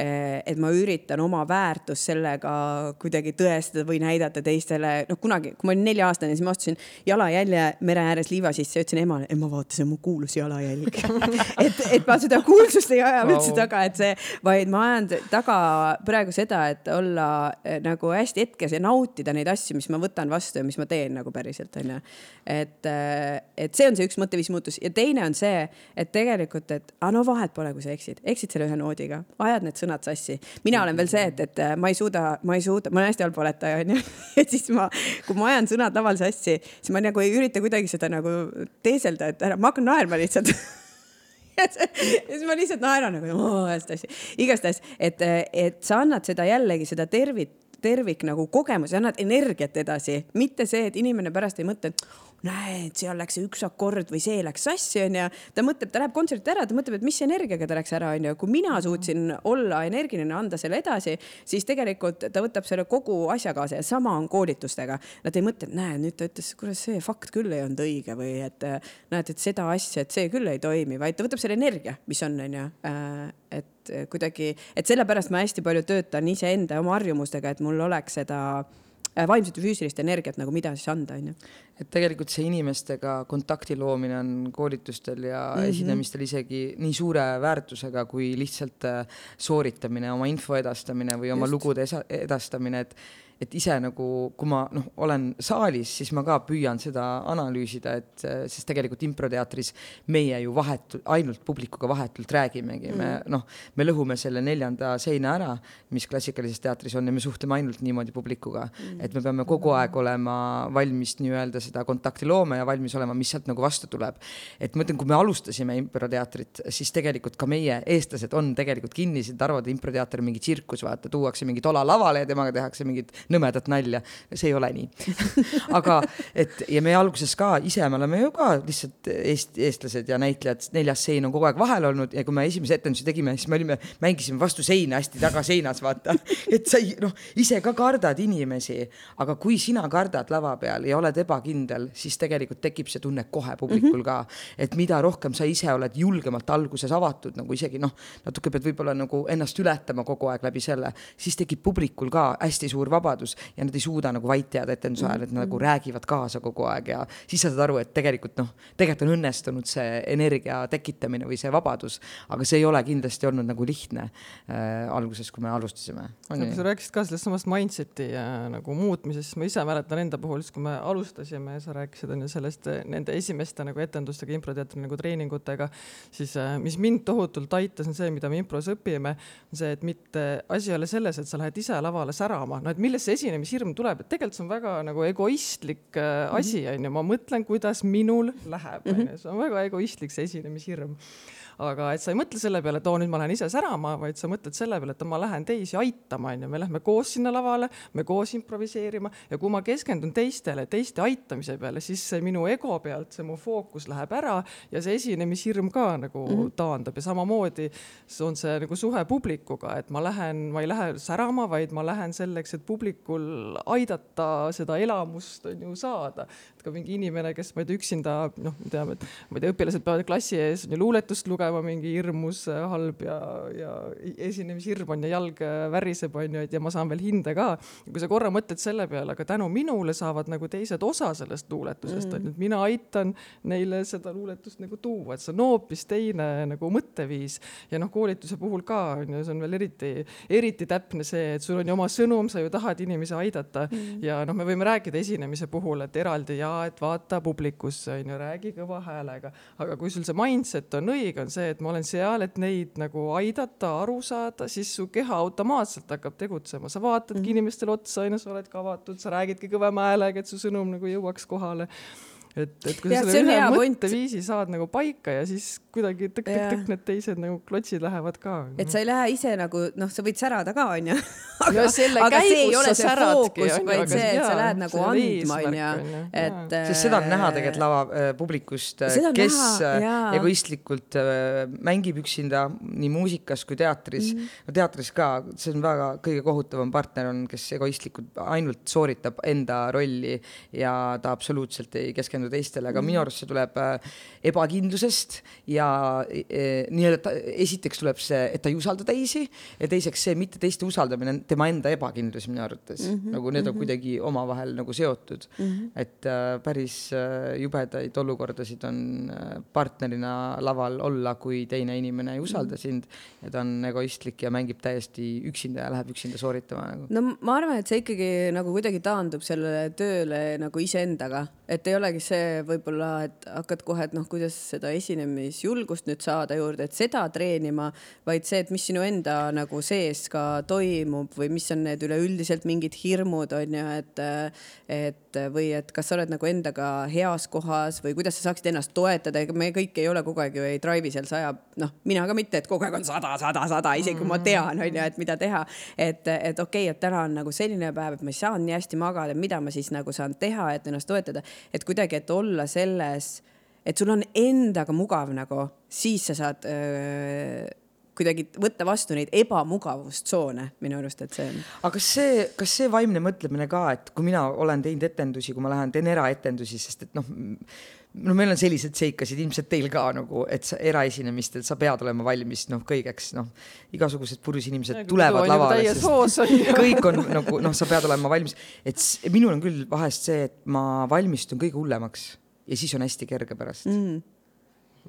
eh, et ma üritan oma väärtust sellega kuidagi tõestada või näidata teistele, noh, kunagi, kui ma olin nelja-aastane, siis ma astusin jalajälje mere ääres liiva sisse ja ütlesin emale, ema vaata, see on mu kuulus jalajälg et, et ma seda kuulsust ei aja üldse wow. taga, et see, vaid ma ajan taga praegu seda, et olla eh, nagu hästi hetkes ja nautida neid asju, mis ma võtan vastu ja mis ma teen nagu päriselt onju. et, eh, et see on see üks mõtteviis muutus ja teine on see, et tegelikult, et aga no vahet pole, kui sa eksid, eksid selle ühe noodiga, ajad need sõnad sassi. mina olen veel see, et, et eh, ma ei suuda, ma ei suuda, ma olen hästi halb valetaja onju et siis ma, kui ma ajan sõnad laval sassi, siis ma nagu ei ürita kuidagi seda nagu teeselda, et ära, ma hakkan naerma lihtsalt. Ja siis ma lihtsalt naeran nagu hästi, igastahes, et, et sa annad seda jällegi seda tervit, tervik nagu kogemuse, annad energiat edasi, mitte see, et inimene pärast ei mõtle, et näed, seal läks see üks akord või see läks sassi, onju. ta mõtleb, ta läheb kontserdilt ära, ta mõtleb, et mis energiaga ta läks ära, onju. kui mina suutsin olla energiline, anda selle edasi, siis tegelikult ta võtab selle kogu asja kaasa ja sama on koolitustega. Nad ei mõtle, et näe, nüüd ta ütles, kuule, see fakt küll ei olnud õige või et näed, et seda asja, et see küll ei toimi, vaid ta võtab selle energia, mis on, onju. Äh, et kuidagi, et sellepärast ma hästi palju töötan iseenda oma harjumustega, et mul oleks seda äh, vaimset ja füüsilist energiat nagu mida siis anda, on ju. et tegelikult see inimestega kontakti loomine on koolitustel ja mm -hmm. esinemistel isegi nii suure väärtusega kui lihtsalt äh, sooritamine, oma info edastamine või oma Just. lugude edastamine, et et ise nagu, kui ma noh, olen saalis, siis ma ka püüan seda analüüsida, et sest tegelikult improteatris meie ju vahetult, ainult publikuga vahetult räägimegi mm., me noh, me lõhume selle neljanda seina ära, mis klassikalises teatris on ja me suhtleme ainult niimoodi publikuga mm., et me peame kogu aeg olema valmis nii-öelda seda kontakti looma ja valmis olema, mis sealt nagu vastu tuleb. et ma ütlen, kui me alustasime improteatrit, siis tegelikult ka meie, eestlased, on tegelikult kinnised, arvavad, improteater on mingi tsirkus, vaata, tuuakse mingi tola lavale ja temaga tehakse mingit nõmedat nalja. see ei ole nii aga et ja me alguses ka ise, me oleme ju ka lihtsalt eest, eestlased ja näitlejad, neljas sein on kogu aeg vahel olnud ja kui me esimese etendusi tegime, siis me olime, mängisime vastu seina hästi tagaseinas, vaata. et sa ei, noh, ise ka kardad inimesi, aga kui sina kardad lava peal ja oled ebakindel, siis tegelikult tekib see tunne kohe publikul mhm. ka, et mida rohkem sa ise oled julgemalt alguses avatud nagu isegi noh, natuke pead võib-olla nagu ennast ületama kogu aeg läbi selle, siis tekib publikul ka hästi suur vabadus vabadus ja nad ei suuda nagu vait jääda etenduse ajal, et nad nagu räägivad kaasa kogu aeg ja siis sa saad aru, et tegelikult noh, tegelikult on õnnestunud see energia tekitamine või see vabadus, aga see ei ole kindlasti olnud nagu lihtne äh, alguses, kui me alustasime. sa rääkisid ka sellest samast mindset'i äh, nagu muutmisest, ma ise mäletan enda puhul, siis kui me alustasime, sa rääkisid on ju sellest äh, nende esimeste nagu etendustega, improteatri nagu treeningutega, siis äh, mis mind tohutult aitas, on see, mida me impros õpime, on see, et mitte asi ei ole selles, et sa lähed ise lavale särama, no et milles millest see esinемishirm tuleb, et tegelikult see on väga nagu egoistlik äh, mhm. asi, onju, ma mõtlen, kuidas minul läheb, onju, mhm. see on väga egoistlik, see esinemishirm aga et sa ei mõtle selle peale, et oo, nüüd ma lähen ise särama, vaid sa mõtled selle peale, et ma lähen teisi aitama, onju, me lähme koos sinna lavale, me koos improviseerima ja kui ma keskendun teistele, teiste aitamise peale, siis see minu ego pealt, see mu fookus läheb ära ja see esinemishirm ka nagu mm -hmm. taandub ja samamoodi on see nagu suhe publikuga, et ma lähen, ma ei lähe särama, vaid ma lähen selleks, et publikul aidata seda elamust on ju saada. et ka mingi inimene, kes ma ei tea, üksinda noh, me teame, et ma ei tea, õpilased peavad klassi ees on ju luuletust lugema tugeva mingi hirmus äh, halb ja, ja esinemishirm on ja jalg äh, väriseb, onju, et ja ma saan veel hinde ka. kui sa korra mõtled selle peale, aga tänu minule saavad nagu teised osa sellest luuletusest mm., onju, et mina aitan neile seda luuletust nagu tuua, et see on hoopis teine nagu mõtteviis. ja noh, koolituse puhul ka onju, see on veel eriti, eriti täpne see, et sul on ju oma sõnum, sa ju tahad inimesi aidata mm. ja noh, me võime rääkida esinemise puhul, et eraldi ja et vaata publikusse onju, räägi kõva häälega, aga kui sul see mindset on õige, on see, et ma olen seal, et neid nagu aidata, aru saada, siis su keha automaatselt hakkab tegutsema, sa vaatadki mm -hmm. inimestele otsa, onju, sa oledki avatud, sa räägidki kõvema häälega, et su sõnum nagu jõuaks kohale et, et kui sa selle ühe mõtteviisi saad nagu paika ja siis kuidagi tõkk-tõkk-tõkk need teised nagu klotsid lähevad ka. et sa ei lähe ise nagu noh, sa võid särada ka onju. aga, aga see ei ole see fookus, vaid see, et sa lähed nagu andma onju, et. sest seda on näha äh, tegelikult lava äh, publikust, äh, kes näha, egoistlikult mängib üksinda nii muusikas kui teatris mm. -hmm. no teatris ka, see on väga kõige kohutavam partner on, kes egoistlikult ainult sooritab enda rolli ja ta absoluutselt ei keskendu keskenduda teistele, aga mm minu arust see tuleb äh, ebakindlusest ja e, nii-öelda esiteks tuleb see, et ta ei usalda teisi ja teiseks see mitte teiste usaldamine, tema enda ebakindlus minu arvates mm, -hmm. nagu need on mm -hmm. kuidagi omavahel nagu seotud mm. -hmm. et äh, päris äh, jubedaid olukordasid on äh, partnerina laval olla, kui teine inimene ei usalda mm -hmm. sind ja ta on egoistlik ja mängib täiesti üksinda ja läheb üksinda sooritama nagu. no ma arvan, et see ikkagi nagu kuidagi taandub sellele tööle nagu iseendaga, et ei olegi see võib-olla, et hakkad kohe, et noh, kuidas seda esinemisjulgust nüüd saada juurde, et seda treenima, vaid see, et mis sinu enda nagu sees ka toimub või mis on need üleüldiselt mingid hirmud on ju, et, et või et kas sa oled nagu endaga heas kohas või kuidas sa saaksid ennast toetada, ega me kõik ei ole kogu aeg ju ei drive'i seal saja, noh, mina ka mitte, et kogu aeg on sada, sada, sada, isegi kui ma tean, on ju, et mida teha. et, et okei okay,, et täna on nagu selline päev, et ma ei saanud nii hästi magada, mida ma siis nagu saan teha, et ennast toetada, et kuidagi, et olla selles, et sul on endaga mugav nagu, siis sa saad öö, kuidagi võtta vastu neid ebamugavustsoone minu arust, et see on. aga kas see, kas see vaimne mõtlemine ka, et kui mina olen teinud etendusi, kui ma lähen teen eraetendusi, sest et noh, no meil on selliseid seikasid ilmselt teil ka nagu, et sa eraesinemistel sa pead olema valmis noh, kõigeks noh, igasugused purjus inimesed ja, tulevad lavale, sest kõik on nagu noh, sa pead olema valmis, et minul on küll vahest see, et ma valmistun kõige hullemaks ja siis on hästi kerge pärast. Mm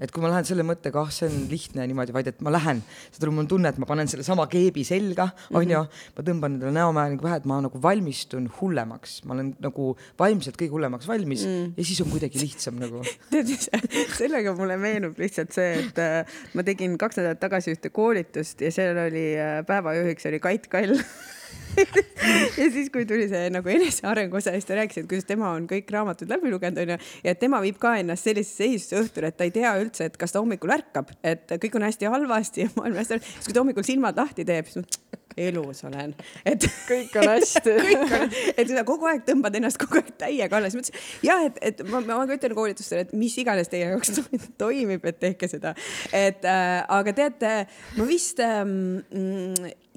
et kui ma lähen selle mõttega, ah, see on lihtne niimoodi, vaid et ma lähen, saad aru, mul tunne, et ma panen sellesama keebi selga, onju, ma tõmban endale näomäe nagu pähe, et ma nagu valmistun hullemaks, ma olen nagu vaimselt kõige hullemaks valmis mm. ja siis on kuidagi lihtsam nagu. tead, sellega mulle meenub lihtsalt see, et äh, ma tegin kaks nädalat tagasi ühte koolitust ja seal oli äh, päevajuhiks oli Kait Kall ja siis, kui tuli see nagu enesearengu osa, siis ta rääkis, et kuidas tema on kõik raamatud läbi lugenud, onju, ja et tema viib ka ennast sellisesse seisusse õhtul, et ta ei tea üldse, et kas ta hommikul ärkab, et kõik on hästi halvasti ja maailm hästi halvasti, siis kui ta hommikul silmad lahti teeb, siis elus olen, et kõik on hästi. Kõik on, et sa kogu aeg tõmbad ennast kogu aeg täiega alla, siis mõtlesin jah, et, et ma, ma ka ütlen koolitustele, et mis iganes teie jaoks toimib, et tehke seda. et äh, aga teate, ma vist ähm,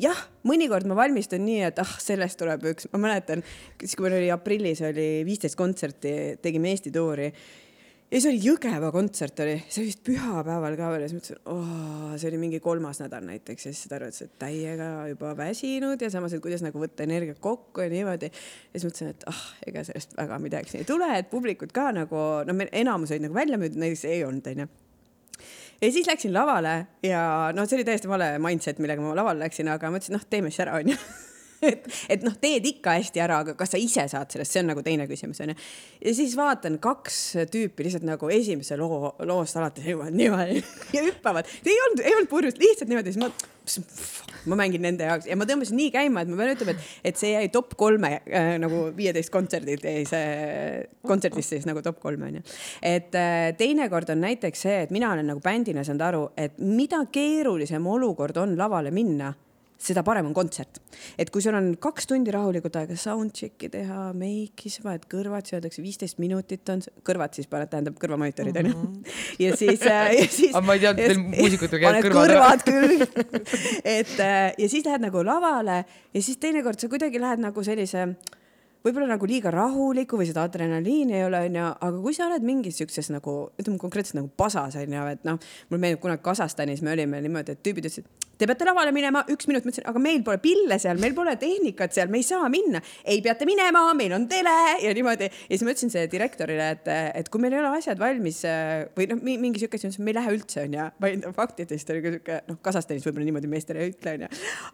jah, mõnikord ma valmistun nii, et ah, sellest tuleb üks, ma mäletan, siis kui meil oli aprillis oli viisteist kontserti, tegime Eesti tuuri ja siis oli Jõgeva kontsert oli, see oli vist pühapäeval ka veel ja siis mõtlesin, oh, see oli mingi kolmas nädal näiteks. Ja siis ta arvates, et täiega juba väsinud ja samas, et kuidas nagu võtta energiat kokku ja niimoodi. ja siis mõtlesin, et ah, ega sellest väga midagi ei tule, et publikud ka nagu, no meil enamus olid nagu välja müüdud, näiteks ei olnud, onju. Ja siis läksin lavale ja noh, see oli täiesti vale mindset, millega ma lavale läksin, aga mõtlesin, noh, teeme siis ära, onju et, et noh, teed ikka hästi ära, aga kas sa ise saad sellest, see on nagu teine küsimus onju. ja siis vaatan kaks tüüpi lihtsalt nagu esimese loo, loost alates niimoodi, niimoodi ja hüppavad. ei olnud, ei olnud purjus, lihtsalt niimoodi, siis ma, ma mängin nende jaoks ja ma tõmbasin nii käima, et ma pean ütlema, et, et see jäi top kolme äh, nagu viieteist kontserdilt jäi see kontserdist siis nagu top kolme onju. et äh, teinekord on näiteks see, et mina olen nagu bändina saanud aru, et mida keerulisem olukord on lavale minna seda parem on kontsert. et kui sul on kaks tundi rahulikult aega soundcheck'i teha, meiki, sa paned kõrvad, siis öeldakse viisteist minutit on, kõrvad siis paned, tähendab kõrvamonitorid onju mm -hmm.. ja siis äh,, ja siis. aga ma ei teadnud, teil muusikutel käivad kõrvad. kõrvad küll et äh, ja siis lähed nagu lavale ja siis teinekord sa kuidagi lähed nagu sellise võib-olla nagu liiga rahulikku või seda adrenaliini ei ole, onju, aga kui sa oled mingis siukses nagu, ütleme konkreetselt nagu pasas onju, et noh, mulle meenub kunagi Kasahstanis me olime niimoodi, et tüübid ütlesid te peate lavale minema, üks minut, ma ütlesin, aga meil pole pille seal, meil pole tehnikat seal, me ei saa minna. ei, peate minema, meil on tele ja niimoodi. ja siis ma ütlesin sellele direktorile, et, et kui meil ei ole asjad valmis või noh, mingi siuke asi, me ei lähe üldse onju. faktidest oli ka siuke, noh, Kasahstanis võib-olla niimoodi meestele ei ütle onju.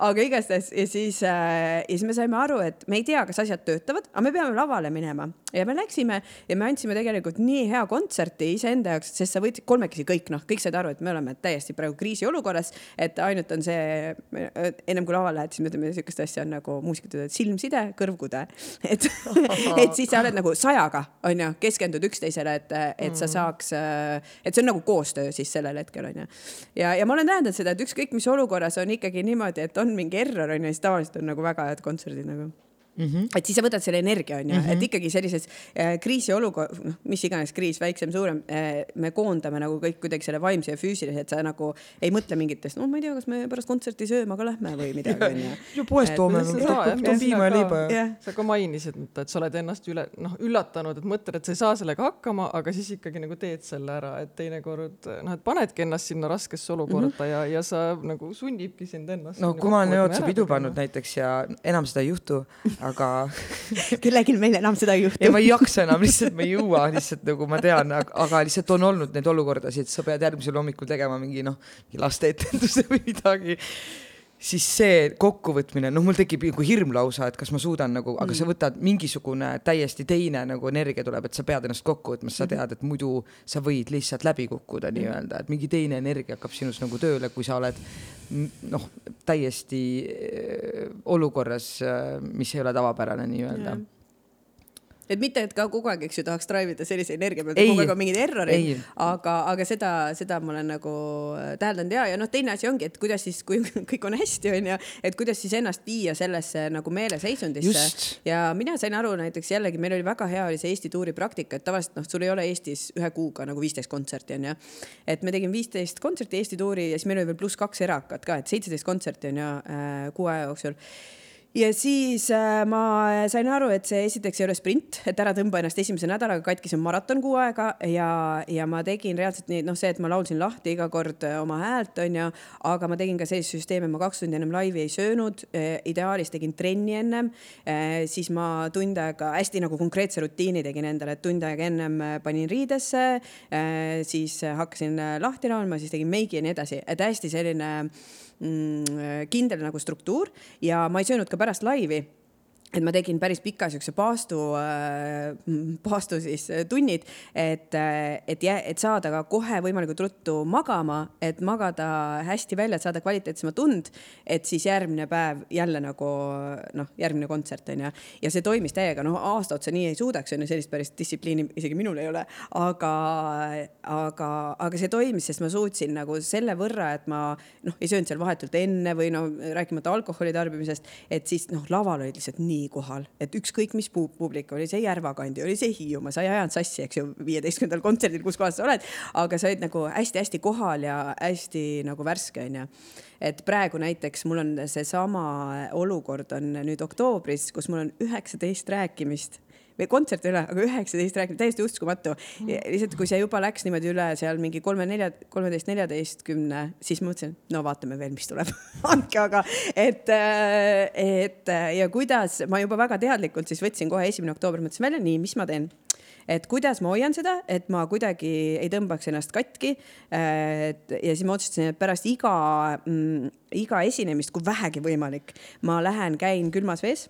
aga igastahes ja siis äh,, ja siis me saime aru, et me ei tea, kas asjad töötavad, aga me peame lavale minema ja me läksime ja me andsime tegelikult nii hea kontserti iseenda jaoks, sest sa võtsid kolmekesi kõik noh, kõik said aru, et me oleme täiesti praegu kriisiolukorras, et ainult on see, ennem kui lavale lähed, siis me ütleme siukest asja on nagu muusikud ütlevad silmside, kõrvkude. et, et siis sa oled nagu sajaga, onju, keskendud üksteisele, et, et sa mm. saaks, et see on nagu koostöö siis sellel hetkel onju. ja, ja ma olen tähendanud seda, et ükskõik mis olukorras on ikkagi niimoodi, et on mingi error onju, siis tavaliselt on nagu väga head kontserdid nagu Mm -hmm. et siis sa võtad selle energia onju mm, -hmm. et ikkagi sellises äh, kriisiolukord, noh, mis iganes kriis, väiksem, suurem äh,, me koondame nagu kõik kuidagi selle vaimse ja füüsilise, et sa nagu ei mõtle mingitest, no ma ei tea, kas me pärast kontserti sööma ka lähme või midagi onju. ju poest toome, toon piima ja leiba ja. sa ka mainisid, et sa oled ennast üle, noh, üllatanud, et mõtled, et sa ei saa sellega hakkama, aga siis ikkagi nagu teed selle ära, et teinekord noh, et panedki ennast sinna raskesse olukorda mm -hmm. ja, ja sa nagu sunnibki sind ennast. no kui ma olen ööotsa pidu pannud näiteks ja enam seda ei juhtu aga kellelgi meil enam seda ei juhtu. ja ma ei jaksa enam, lihtsalt ma ei jõua, lihtsalt nagu ma tean, aga lihtsalt on olnud neid olukordasid, sa pead järgmisel hommikul tegema mingi noh, lasteetenduse või midagi siis see kokkuvõtmine, noh, mul tekib nagu hirm lausa, et kas ma suudan nagu mm., aga sa mm. võtad mingisugune täiesti teine nagu energia tuleb, et sa pead ennast kokku võtma, sest sa mm-hmm. tead, et muidu sa võid lihtsalt läbi kukkuda mm. nii-öelda, et mingi teine energia hakkab sinus nagu tööle, kui sa oled noh, täiesti äh, olukorras, äh, mis ei ole tavapärane nii-öelda yeah et mitte, et ka kogu aeg, eks ju, tahaks drive ida sellise energia pealt, kogu aeg on mingeid erroreid Ei., aga, aga seda, seda ma olen nagu äh, täheldanud. Ja, ja noh, teine asi ongi, et kuidas siis, kui kõik on hästi, onju, et kuidas siis ennast viia sellesse nagu meeleseisundisse. Ja mina sain aru näiteks jällegi, meil oli väga hea oli see Eesti tuuri praktika, et tavaliselt noh, sul ei ole Eestis ühe kuuga nagu viisteist kontserti onju. et me tegime viisteist kontserti Eesti tuuri ja siis meil oli veel pluss kaks erakat ka, et seitseteist kontserti onju äh, kuu aja jooksul ja siis äh, ma sain aru, et see esiteks ei ole sprint, et ära tõmba ennast esimese nädalaga katki, see on maraton kuu aega ja, ja ma tegin reaalselt nii, noh, see, et ma laulsin lahti iga kord äh, oma häält, onju, aga ma tegin ka sellist süsteemi, ma kaks tundi ennem laivi ei söönud, ideaalis tegin trenni ennem, siis ma tund aega hästi nagu konkreetse rutiini tegin endale, et tund aega ennem äh, panin riidesse, siis äh, hakkasin äh, lahti laulma, siis tegin meigi ja nii edasi, et hästi selline kindel nagu struktuur ja ma ei söönud ka pärast laivi et ma tegin päris pika siukse paastu äh,, paastu siis äh, tunnid, et, et, et saada ka kohe võimalikult ruttu magama, et magada hästi välja, et saada kvaliteetsemat und, et siis järgmine päev jälle nagu noh, järgmine kontsert on ju. ja see toimis täiega, noh aasta otsa nii ei suudaks, on ju sellist päris distsipliini isegi minul ei ole, aga, aga, aga see toimis, sest ma suutsin nagu selle võrra, et ma noh, ei söönud seal vahetult enne või no rääkimata alkoholi tarbimisest, et siis noh, laval olid lihtsalt nii kohal, et ükskõik mis pu- publik oli see Järvakandi, oli see Hiiumaa, sa ei ajanud sassi, eks ju, viieteistkümnendal kontserdil, kus kohas sa oled, aga sa olid nagu hästi-hästi kohal ja hästi nagu värske onju. et praegu näiteks mul on seesama olukord on nüüd oktoobris, kus mul on üheksateist rääkimist või kontserte üle, aga üheksateist rääkimist, täiesti uskumatu. lihtsalt, kui see juba läks niimoodi üle seal mingi kolme, nelja, kolmeteist, neljateistkümne, siis mõtlesin, no vaatame veel, mis tuleb. andke aga, et, et ja kuidas ma juba väga teadlikult siis võtsin kohe esimene oktoober, mõtlesin välja, nii, mis ma teen et kuidas ma hoian seda, et ma kuidagi ei tõmbaks ennast katki. ja siis ma otsustasin, et pärast iga mm,, iga esinemist, kui vähegi võimalik, ma lähen, käin külmas vees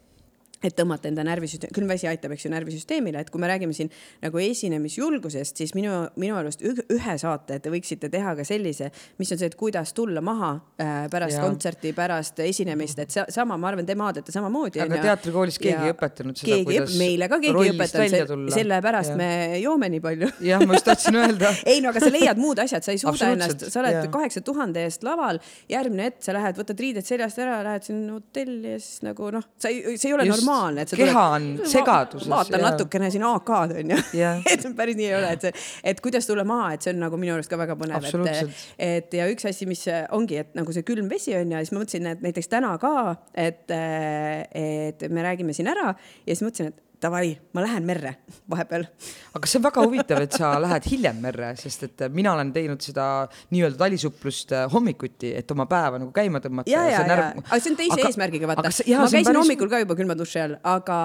et tõmmata enda närvisüsteem, külm vesi aitab, eks ju, närvisüsteemile, et kui me räägime siin nagu esinemisjulgusest, siis minu, minu arust ühe saate te võiksite teha ka sellise, mis on see, et kuidas tulla maha äh, pärast Jaa. kontserti, pärast esinemist, et sa, sama, ma arvan, te maadlete samamoodi. aga teatrikoolis keegi ei õpetanud seda, kuidas meile ka keegi ei õpetanud, sellepärast me joome nii palju jah, ma just tahtsin öelda. ei no aga sa leiad muud asjad, sa ei suuda ennast, sa oled kaheksa tuhande eest laval, järgmine hetk sa lähed, võtad riided seljast ära, lähed sinna hotelli ja siis nagu noh, sa ei, see ei ole Just. normaalne, et sa Keha on segaduses, vaatan jaa. natukene siin AK-d onju Jah. et päris nii ei ole, et see, et kuidas tulla maha, et see on nagu minu arust ka väga põnev, et et ja üks asi, mis ongi, et nagu see külm vesi on ja siis ma mõtlesin, et näiteks täna ka, et, et me räägime siin ära ja siis mõtlesin, et davai, ma lähen merre vahepeal aga see on väga huvitav, et sa lähed hiljem merre, sest et mina olen teinud seda nii-öelda talisuplust hommikuti, et oma päeva nagu käima tõmmata. ja, ja, ja, aga see on teise aga, eesmärgiga, vaata. ma käisin päris... hommikul ka juba külma duši all, aga,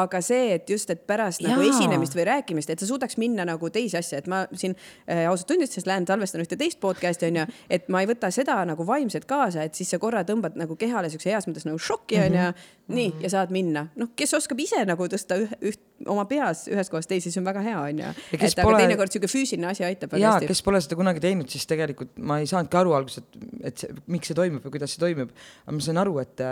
aga see, et just, et pärast ja. nagu esinemist või rääkimist, et sa suudaks minna nagu teisi asju, et ma siin äh, ausalt tunnistades lähen salvestan ühte teist podcast'i onju, et ma ei võta seda nagu vaimselt kaasa, et siis sa korra tõmbad nagu kehale siukse heas mõttes nagu šoki onju mm, -hmm. nii ja saad minna. noh, kes oskab ise nagu tõsta üh, üht oma peas ühest kohast teise, siis on väga hea onju. Ja et aga pole- teinekord siuke füüsiline asi aitab ja kes pole seda kunagi teinud, siis tegelikult ma ei saanudki aru alguses, et, et see, miks see toimub või kuidas see toimub. aga ma sain aru, et,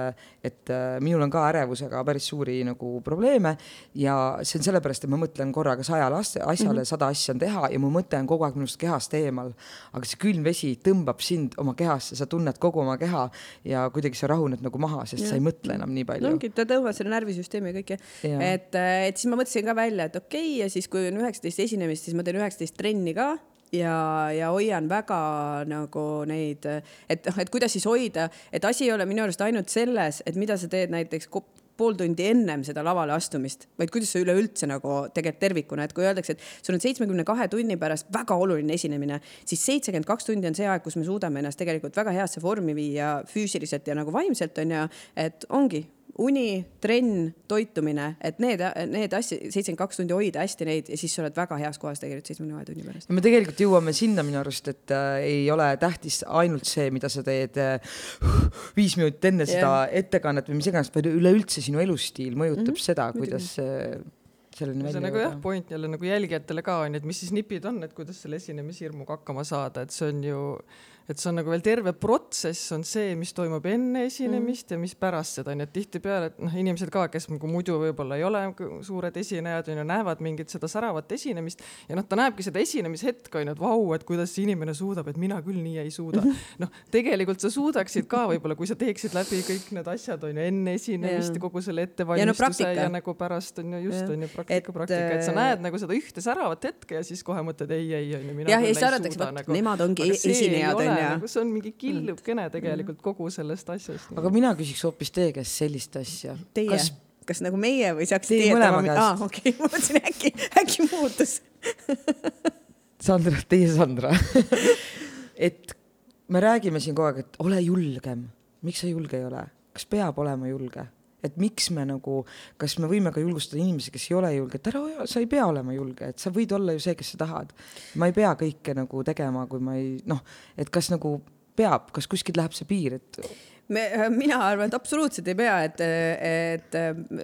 et minul on ka ärevusega päris suuri nagu probleeme ja see on sellepärast, et ma mõtlen korraga sajale asja- asjale, sada asja on teha ja mu mõte on kogu aeg minust kehast eemal. aga see külm vesi tõmbab sind oma kehasse, sa tunned kogu oma keha ja kuidagi sa rahuned nagu maha, sest sa ei mõtle enam nii no palju. ongi, ta tõmbab selle närvisüsteemi ja kõike. Et, et siis ma mõtlesin ka välja, et okei okay, ja siis, kui on üheksateist esinemist, siis ma teen üheksateist trenni ka ja, ja hoian väga nagu neid, et noh, et kuidas siis hoida, et asi ei ole minu arust ainult selles, et mida sa teed näiteks pool tundi ennem seda lavale astumist, vaid kuidas sa üleüldse nagu tegelikult tervikuna, et kui öeldakse, et sul on seitsmekümne kahe tunni pärast väga oluline esinemine, siis seitsekümmend kaks tundi on see aeg, kus me suudame ennast tegelikult väga heasse vormi viia füüsiliselt ja nagu vaimselt on ju, et ongi uni, trenn, toitumine, et need, need asju, seitsekümmend kaks tundi hoida hästi neid ja siis sa oled väga heas kohas tegelikult seitsmekümne kahe tunni pärast. ja me tegelikult jõuame sinna minu arust, et äh, ei ole tähtis ainult see, mida sa teed äh, viis minutit enne Jah. seda ettekannet või mis iganes, vaid üleüldse sinu elustiil mõjutab mm -hmm, seda, kuidas äh, selleni see välja on nagu jah, point jälle nagu jälgijatele ka onju, et mis siis nipid on, et kuidas selle esinemishirmuga hakkama saada, et see on ju, et see on nagu veel terve protsess on see, mis toimub enne esinemist mm. ja mis pärast seda onju, et tihtipeale, et noh, inimesed ka, kes nagu muidu võib-olla ei ole suured esinejad onju, näevad mingit seda säravat esinemist ja noh, ta näebki seda esinemishetke onju, et vau, et kuidas see inimene suudab, et mina küll nii ei suuda. noh, tegelikult sa suudaksid ka võib-olla, kui sa teeksid läbi kõik need asjad onju enne esinemist ja kogu selle ettevalmistuse ja, no, ja nagu pärast onju just onju praktika, praktika, et sa äh, näed nagu seda ühte säravat hetke ja siis kohe mõtled ei, ei onju, mina jah, küll ei suuda nagu. Nemad ongi esinejad onju nagu see on mingi killukene tegelikult kogu sellest asjast. aga mina küsiks hoopis teie käest sellist asja. Teie kas, kas nagu meie või saaks teie mõlema käest? aa, okei okay., ma mõtlesin äkki, äkki muutus Sandra, teie Sandra et me räägime siin kogu aeg, et ole julgem. miks sa julge ei ole? kas peab olema julge? Et miks me nagu, kas me võime ka julgustada inimesi, kes ei ole julged, ära, sa ei pea olema julge, et sa võid olla ju see, kes sa tahad. ma ei pea kõike nagu tegema, kui ma ei noh, et kas nagu peab, kas kuskilt läheb see piir, et me, mina arvan, et absoluutselt ei pea, et, et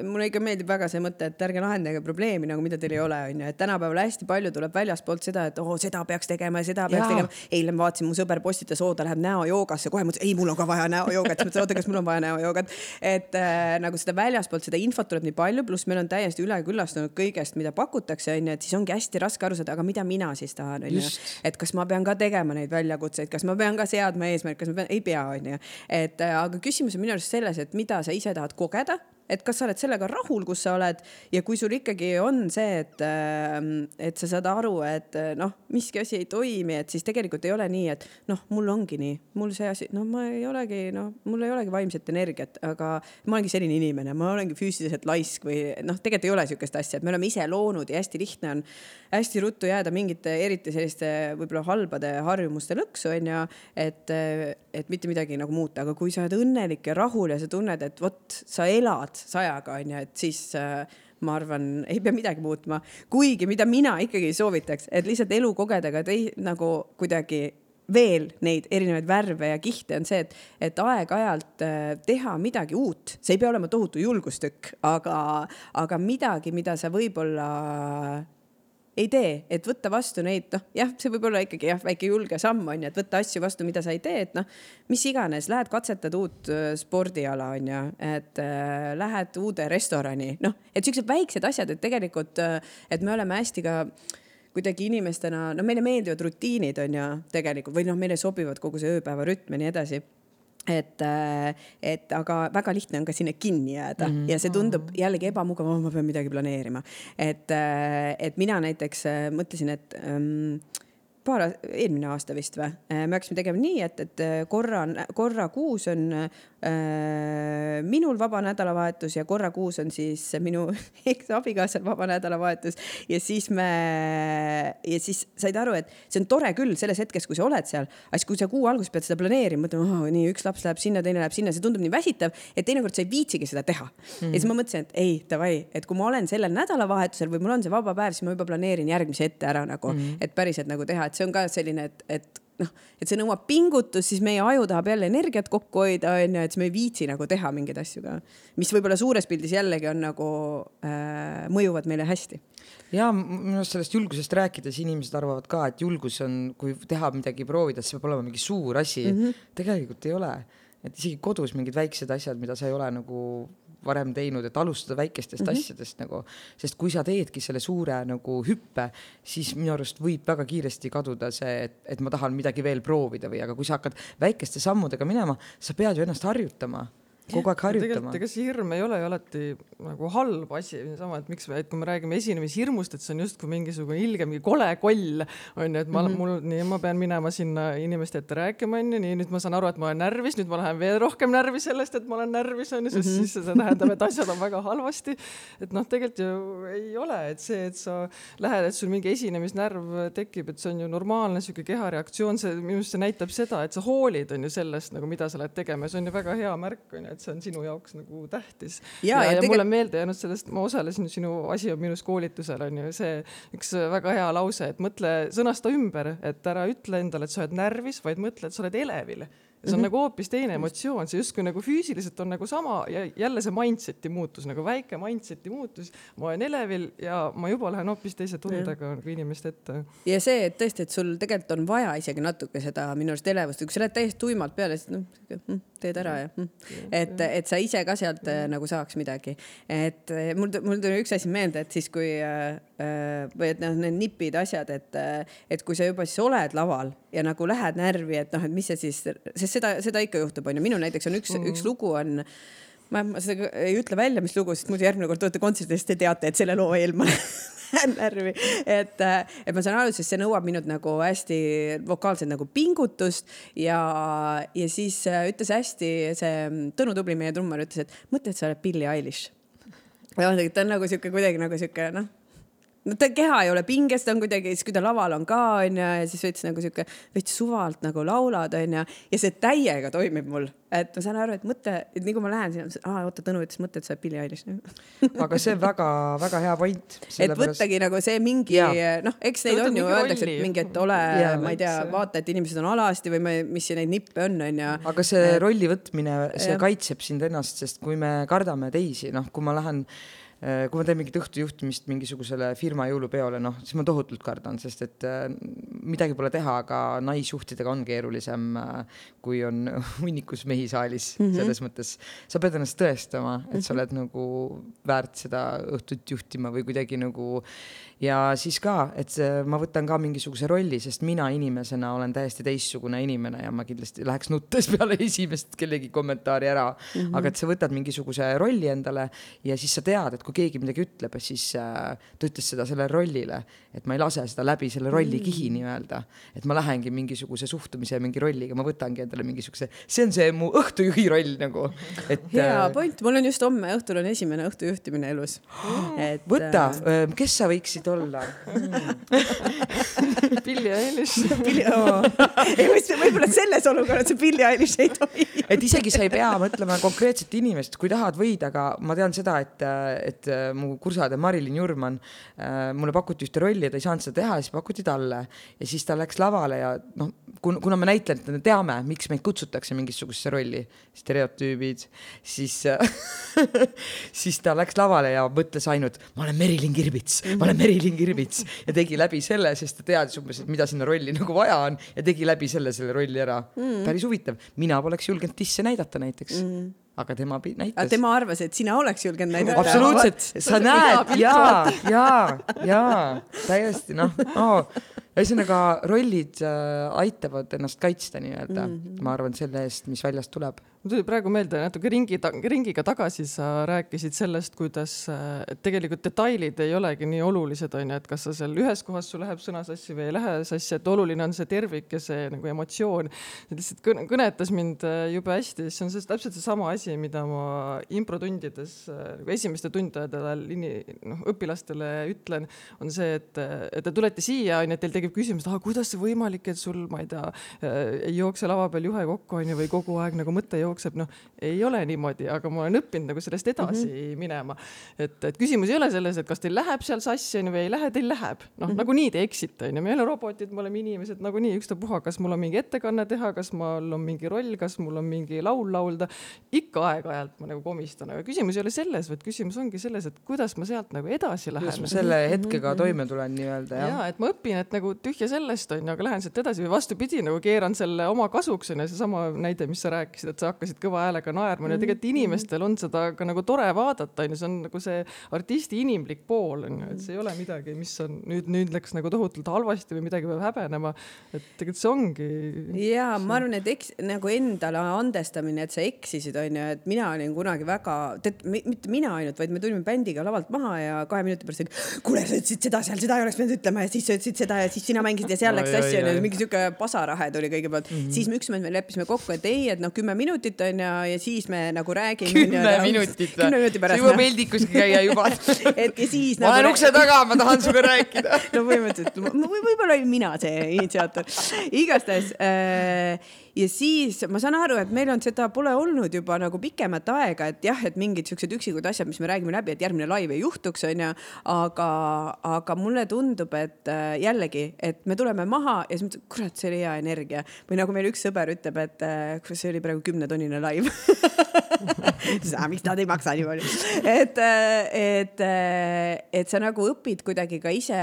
mulle ikka meeldib väga see mõte, et ärge lahendage probleemi nagu, mida teil ei ole, onju, et tänapäeval hästi palju tuleb väljaspoolt seda, et oo seda peaks tegema ja seda peaks Jaa. tegema. eile ma vaatasin, mu sõber postitas, oo, ta läheb näojoogasse, kohe mõtlesin, ei, mul on ka vaja näojoogat, siis mõtlesin, oota, kas mul on vaja näojoogat. et äh, nagu seda väljaspoolt, seda infot tuleb nii palju, pluss meil on täiesti üleküllastunud kõigest, mida pakutakse, onju, et siis ongi hästi raske aru saada, aga mida mina siis tahan, onju. et kas ma pean ka tegema neid väljakutseid, kas ma pean ka seadma eesmärke, kas ma pean, ei pea, onju. et äh, aga küsimus on minu arust selles, et mida sa ise tahad kogeda et kas sa oled sellega rahul, kus sa oled ja kui sul ikkagi on see, et, ähm, et sa saad aru, et äh, noh, miski asi ei toimi, et siis tegelikult ei ole nii, et noh, mul ongi nii, mul see asi, no ma ei olegi, noh, mul ei olegi vaimset energiat, aga ma olengi selline inimene, ma olengi füüsiliselt laisk või noh, tegelikult ei ole niisugust asja, et me oleme ise loonud ja hästi lihtne on hästi ruttu jääda mingite eriti selliste võib-olla halbade harjumuste lõksu onju, et, et mitte midagi nagu muuta, aga kui sa oled õnnelik ja rahul ja sa tunned, et vot sa elad sajaga onju, et siis äh, ma arvan, ei pea midagi muutma. kuigi, mida mina ikkagi soovitaks, et lihtsalt elu kogeda ka tei-, nagu kuidagi veel neid erinevaid värve ja kihte on see, et, et aeg-ajalt äh, teha midagi uut, see ei pea olema tohutu julgustükk, aga, aga midagi, mida sa võib-olla ei tee, et võtta vastu neid, noh jah, see võib olla ikkagi jah, väike julge samm on ju, et võtta asju vastu, mida sa ei tee, et noh, mis iganes, lähed katsetad uut äh, spordiala on ju, et äh, lähed uude restorani, noh, et siuksed väiksed asjad, et tegelikult, äh, et me oleme hästi ka kuidagi inimestena, no meile meeldivad rutiinid on ju tegelikult või noh, meile sobivad kogu see ööpäevarütm ja nii edasi et, äh, et aga väga lihtne on ka sinna kinni jääda mm -hmm. ja see tundub jällegi ebamugav, oh, ma pean midagi planeerima. et, äh, et mina näiteks äh, mõtlesin, et ähm, paar, eelmine aasta vist või, me hakkasime tegema nii, et, et korra, korra kuus on äh, minul vaba nädalavahetus ja korra kuus on siis minu eksabikaasal vaba nädalavahetus. Ja siis me ja siis said aru, et see on tore küll selles hetkes, kui sa oled seal, aga siis, kui sa kuu alguses pead seda planeerima, mõtlema oh,, nii üks laps läheb sinna, teine läheb sinna, see tundub nii väsitav, et teinekord sa ei viitsigi seda teha. Mm. ja siis ma mõtlesin, et ei, davai, et kui ma olen sellel nädalavahetusel või mul on see vaba päev, siis ma juba planeerin järgmise ette ära nagu mm, et päriselt nagu teha, et see on ka selline, et, et noh, et see nõuab pingutust, siis meie aju tahab jälle energiat kokku hoida, onju, et siis me ei viitsi nagu teha mingeid asju ka, mis võib-olla suures pildis jällegi on nagu äh, mõjuvad meile hästi. ja minu arust sellest julgusest rääkides inimesed arvavad ka, et julgus on, kui teha midagi, proovida, siis peab olema mingi suur asi mm. -hmm. tegelikult ei ole, et isegi kodus mingid väiksed asjad, mida sa ei ole nagu varem teinud, et alustada väikestest mm -hmm. asjadest nagu, sest kui sa teedki selle suure nagu hüppe, siis minu arust võib väga kiiresti kaduda see, et, et ma tahan midagi veel proovida või, aga kui sa hakkad väikeste sammudega minema, sa pead ju ennast harjutama kogu aeg harjutama. ega see hirm ei ole ju alati nagu halb asi, sama, et miks, et kui me räägime esinemishirmust, et see on justkui mingisugune ilge, mingi kole koll on ju, et ma mm, -hmm. mul nii, ma pean minema sinna inimeste ette rääkima, on ju, nii nüüd ma saan aru, et ma olen närvis, nüüd ma lähen veel rohkem närvi sellest, et ma olen närvis, on ju, sest mm -hmm. siis see tähendab, et asjad on väga halvasti. et noh, tegelikult ju ei ole, et see, et sa lähed, et sul mingi esinemisnärv tekib, et see on ju normaalne sihuke kehareaktsioon, see minu arust see näitab seda, et sa hoolid, on ju sellest nagu, mida sa lähed tegema ja see on ju väga hea märk, on ju et see on sinu jaoks nagu tähtis. ja, ja, ja tegel... mulle on meelde jäänud sellest, ma osalesin Sinu asi on minus koolitusel on ju see üks väga hea lause, et mõtle, sõnasta ümber, et ära ütle endale, et sa oled närvis, vaid mõtle, et sa oled elevil see on mm -hmm. nagu hoopis teine emotsioon, see justkui nagu füüsiliselt on nagu sama ja jälle see mindset'i muutus, nagu väike mindset'i muutus. ma olen elevil ja ma juba lähen hoopis teise tundega nagu inimeste ette. ja see, et tõesti, et sul tegelikult on vaja isegi natuke seda minu arust elevust, kui sa lähed täiesti tuimalt peale, siis noh, hm, teed ära ja hm. et, et sa ise ka sealt ja. nagu saaks midagi. et mul, mul tuli üks asi meelde, et siis kui äh, või et noh, need nipid, asjad, et, et kui sa juba siis oled laval ja nagu lähed närvi, et noh, et mis see siis, sest seda, seda ikka juhtub, onju. minul näiteks on üks mm, -hmm. üks lugu on ma, ma seda ei ütle välja, mis lugu, sest muidu järgmine kord tulete kontserdile, siis te teate, et selle loo eel ma lähen närvi. et, et ma saan aru, sest see nõuab minult nagu hästi vokaalset nagu pingutust ja, ja siis ütles hästi see Tõnu Tubli, meie trummar, ütles, et mõtle, et sa oled Billie Eilish. ja ta on nagu sihuke kuidagi nagu sihuke noh no ta keha ei ole pinges, ta on kuidagi, siis kui ta laval on ka onju ja siis veits nagu sihuke veits suvalt nagu laulad onju ja see täiega toimib mul, et ma saan aru, et mõte, et nii kui ma lähen sinna, aa oota, Tõnu ütles mõte, et sa oled Billie Eilish aga see on väga-väga hea point. et võttagi nagu see mingi noh, eks neid on ju, öeldakse, et mingi, et ole, ma ei tea, vaata, et inimesed on alasti või ma, mis neid nippe on onju. aga see rolli võtmine, see ja. kaitseb sind ennast, sest kui me kardame teisi, noh, kui ma lähen Äh, kui ma teen mingit õhtujuhtimist mingisugusele firma jõulupeole, noh, siis ma tohutult kardan, sest et äh, midagi pole teha, aga naisjuhtidega on keerulisem, äh, kui on hunnikus mehi saalis mm, -hmm. selles mõttes sa pead ennast tõestama, et sa mhm. oled nagu väärt seda õhtut juhtima või kuidagi nagu ja siis ka, et see, ma võtan ka mingisuguse rolli, sest mina inimesena olen täiesti teistsugune inimene ja ma kindlasti läheks nuttes peale esimest kellegi kommentaari ära mm. -hmm. aga et sa võtad mingisuguse rolli endale ja siis sa tead, et kui keegi midagi ütleb, siis äh, ta ütles seda sellele rollile, et ma ei lase seda läbi selle rolli kihi mm. nii-öelda. et ma lähengi mingisuguse suhtumise ja mingi rolliga, ma võtangi endale mingisuguse, see on see mu õhtujuhi roll nagu, et. hea äh, point, mul on just homme õhtul on esimene õhtujuhtimine elus et.... võta, äh, kes sa võiksid olla. Billie Eilish oh. ei, võib-olla selles olukorras see Billie Eilish ei tohi. et isegi sa ei pea mõtlema konkreetset inimest, kui tahad, võid, aga ma tean seda, et, et mu kursade Marilyn Jurman, äh, mulle pakuti ühte rolli ja ta ei saanud seda teha, siis pakuti talle. Ja siis ta läks lavale ja noh, kuna me näitlejatena teame, miks meid kutsutakse mingisugusesse rolli, stereotüübid, siis siis ta läks lavale ja mõtles ainult, ma olen Merilin Kirbits, ma olen Merilin Kirmits ja tegi läbi selle, sest ta teadis umbes, et mida sinna rolli nagu vaja on ja tegi läbi selle selle rolli ära. Mm.. päris huvitav, mina poleks julgenud disse näidata näiteks. Mm. Aga tema näitas. tema arvas, et sina oleks julgenud näidata. absoluutselt, sa näed ja, ja, ja täiesti noh oh. Ühesõnaga rollid äh, aitavad ennast kaitsta nii-öelda mm, -hmm. ma arvan selle eest, mis väljast tuleb mul tuli praegu meelde natuke ringi, ringiga tagasi sa rääkisid sellest, kuidas et tegelikult detailid ei olegi nii olulised, on ju, et kas sa seal ühes kohas sul läheb sõna sassi või ei lähe sassi, et oluline on see tervik ja see nagu emotsioon. lihtsalt kõnetas mind äh, jube hästi, see on see, täpselt seesama asi, mida ma improtundides nagu esimeste tundidele noh, õpilastele ütlen, on see, et, et te tulete siia, on ju, et teil tekib küsimus, et ah, kuidas see võimalik, et sul, ma ei tea, äh, ei jookse lava peal juhe kokku, on ju, või kogu aeg nagu mõte jookseb jookseb, noh, ei ole niimoodi, aga ma olen õppinud nagu sellest edasi mm -hmm. minema. et, et küsimus ei ole selles, et kas teil läheb seal sassi onju või ei lähe, teil läheb. noh mm -hmm., nagunii te eksite onju, me ei ole robotid, me oleme inimesed nagunii, ükstapuha, kas mul on mingi ettekanne teha, kas mul on mingi roll, kas mul on mingi laul laulda. ikka aeg-ajalt ma nagu komistan, aga küsimus ei ole selles, vaid küsimus ongi selles, et kuidas ma sealt nagu edasi lähen. kuidas ma selle hetkega mm -hmm. toime tulen nii-öelda jah. ja et ma õpin, et nagu tühja sellest onju, aga lähen sealt edasi või vastupidi, nagu keeran selle oma kasuks onju, seesama näide, mis sa rääkisid, et sa hakkasid hakkasid kõva häälega naerma ja tegelikult mhm. inimestel on seda ka nagu tore vaadata, onju, see on nagu see artisti inimlik pool onju, et see ei ole midagi, mis on nüüd, nüüd läks nagu tohutult halvasti või midagi peab häbenema. et tegelikult see ongi. ja ma arvan, et eks nagu endale andestamine, et sa eksisid, onju, et mina olin kunagi väga, tead, mitte mina ainult, vaid me tulime bändiga lavalt maha ja kahe minuti pärast, kuule, sa ütlesid seda seal, seda ei oleks pidanud ütlema ja siis sa ütlesid seda ja siis sina mängisid ja seal läks sassi onju, mingi sihuke pasarahe tuli kõigepealt mm. -hmm. siis me ükskord me leppisime kokku, et ei, et noh, kümme minutit minutit on ju ja siis me nagu räägime. kümme minutit või? kümne minuti pärast. sa jõuad Veldikuski käia juba et ja siis. ma nagu olen ukse taga, ma tahan sinuga rääkida no põhimõtteliselt võib, võib-olla olin mina see initsiaator. igastahes äh, ja siis ma saan aru, et meil on seda pole olnud juba nagu pikemat aega, et jah, et mingid siuksed üksikud asjad, mis me räägime läbi, et järgmine laiv ei juhtuks, onju. aga, aga mulle tundub, et äh, jällegi, et me tuleme maha ja siis mõtled, kurat, see oli hea energia. Või nagu meil üks sõber ütleb, et äh, kurat, see oli praegu kümnetonnine laiv miks nad ei maksa nii palju, et, et, et sa nagu õpid kuidagi ka ise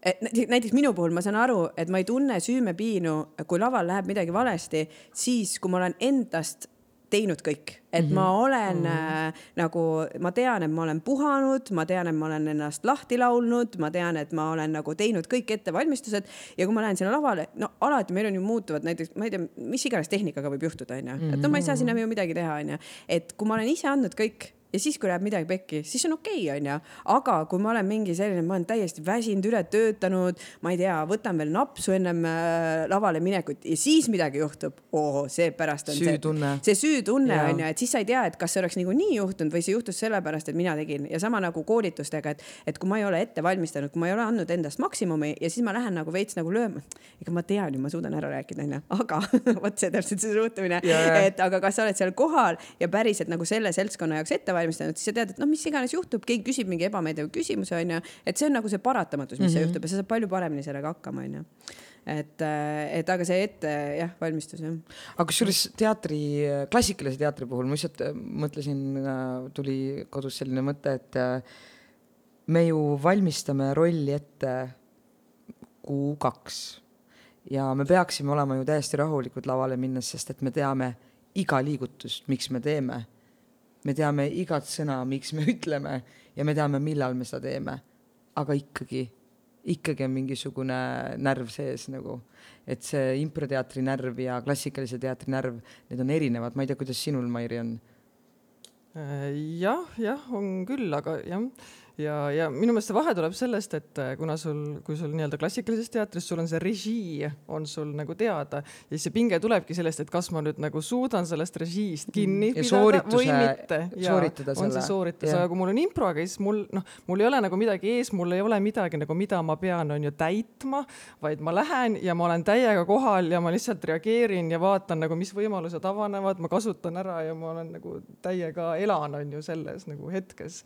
näiteks minu puhul ma saan aru, et ma ei tunne süümepiinu, kui laval läheb midagi valesti, siis kui ma olen endast teinud kõik, et mm -hmm. ma olen mm -hmm. äh, nagu, ma tean, et ma olen puhanud, ma tean, et ma olen ennast lahti laulnud, ma tean, et ma olen nagu teinud kõik ettevalmistused ja kui ma lähen sinna lavale, no alati meil on ju muutuvad näiteks, ma ei tea, mis iganes tehnikaga võib juhtuda, onju, et no ma ei saa sinna ju midagi teha, onju, et kui ma olen ise andnud kõik ja siis, kui läheb midagi pekki, siis on okei okay,, onju. aga kui ma olen mingi selline, ma olen täiesti väsinud, ületöötanud, ma ei tea, võtan veel napsu ennem äh, lavale minekut ja siis midagi juhtub, oo, seepärast on süütunne. see, see süütunne onju, et siis sa ei tea, et kas see oleks niikuinii juhtunud või see juhtus sellepärast, et mina tegin ja sama nagu koolitustega, et, et kui ma ei ole ette valmistanud, kui ma ei ole andnud endast maksimumi ja siis ma lähen nagu veits nagu lööma. ega ma tean ju, ma suudan ära rääkida onju, aga vot see täpselt see suhtumine, et aga kas sa oled seal kohal ja päriselt nagu selle seltskonna jaoks ette valmistanud valmistanud, siis sa tead, et noh, mis iganes juhtub, keegi küsib mingi ebameeldiva küsimuse, onju. et see on nagu see paratamatus, mis mm -hmm. juhtub ja sa saad palju paremini sellega hakkama, onju et, et aga see ette jah, valmistus jah. aga kusjuures teatri, klassikalise teatri puhul ma lihtsalt äh, mõtlesin, äh, tuli kodus selline mõte, et äh, me ju valmistame rolli ette kuu-kaks ja me peaksime olema ju täiesti rahulikud lavale minnes, sest et me teame iga liigutust, miks me teeme me teame igat sõna, miks me ütleme ja me teame, millal me seda teeme. aga ikkagi, ikkagi on mingisugune närv sees nagu, et see improteatri närv ja klassikalise teatri närv, need on erinevad, ma ei tea, kuidas sinul, Mairi, on? Äh, jah, jah, on küll, aga jah ja, ja minu meelest see vahe tuleb sellest, et äh, kuna sul, kui sul nii-öelda klassikalises teatris sul on see režii on sul nagu teada ja siis see pinge tulebki sellest, et kas ma nüüd nagu suudan sellest režiist kinni ja pidada või mitte. sooritada on see sooritus, aga kui mul on improga, siis mul noh, mul ei ole nagu midagi ees, mul ei ole midagi nagu, mida ma pean, on ju täitma, vaid ma lähen ja ma olen täiega kohal ja ma lihtsalt reageerin ja vaatan nagu, mis võimalused avanevad, ma kasutan ära ja ma olen nagu täiega elan, on ju selles nagu hetkes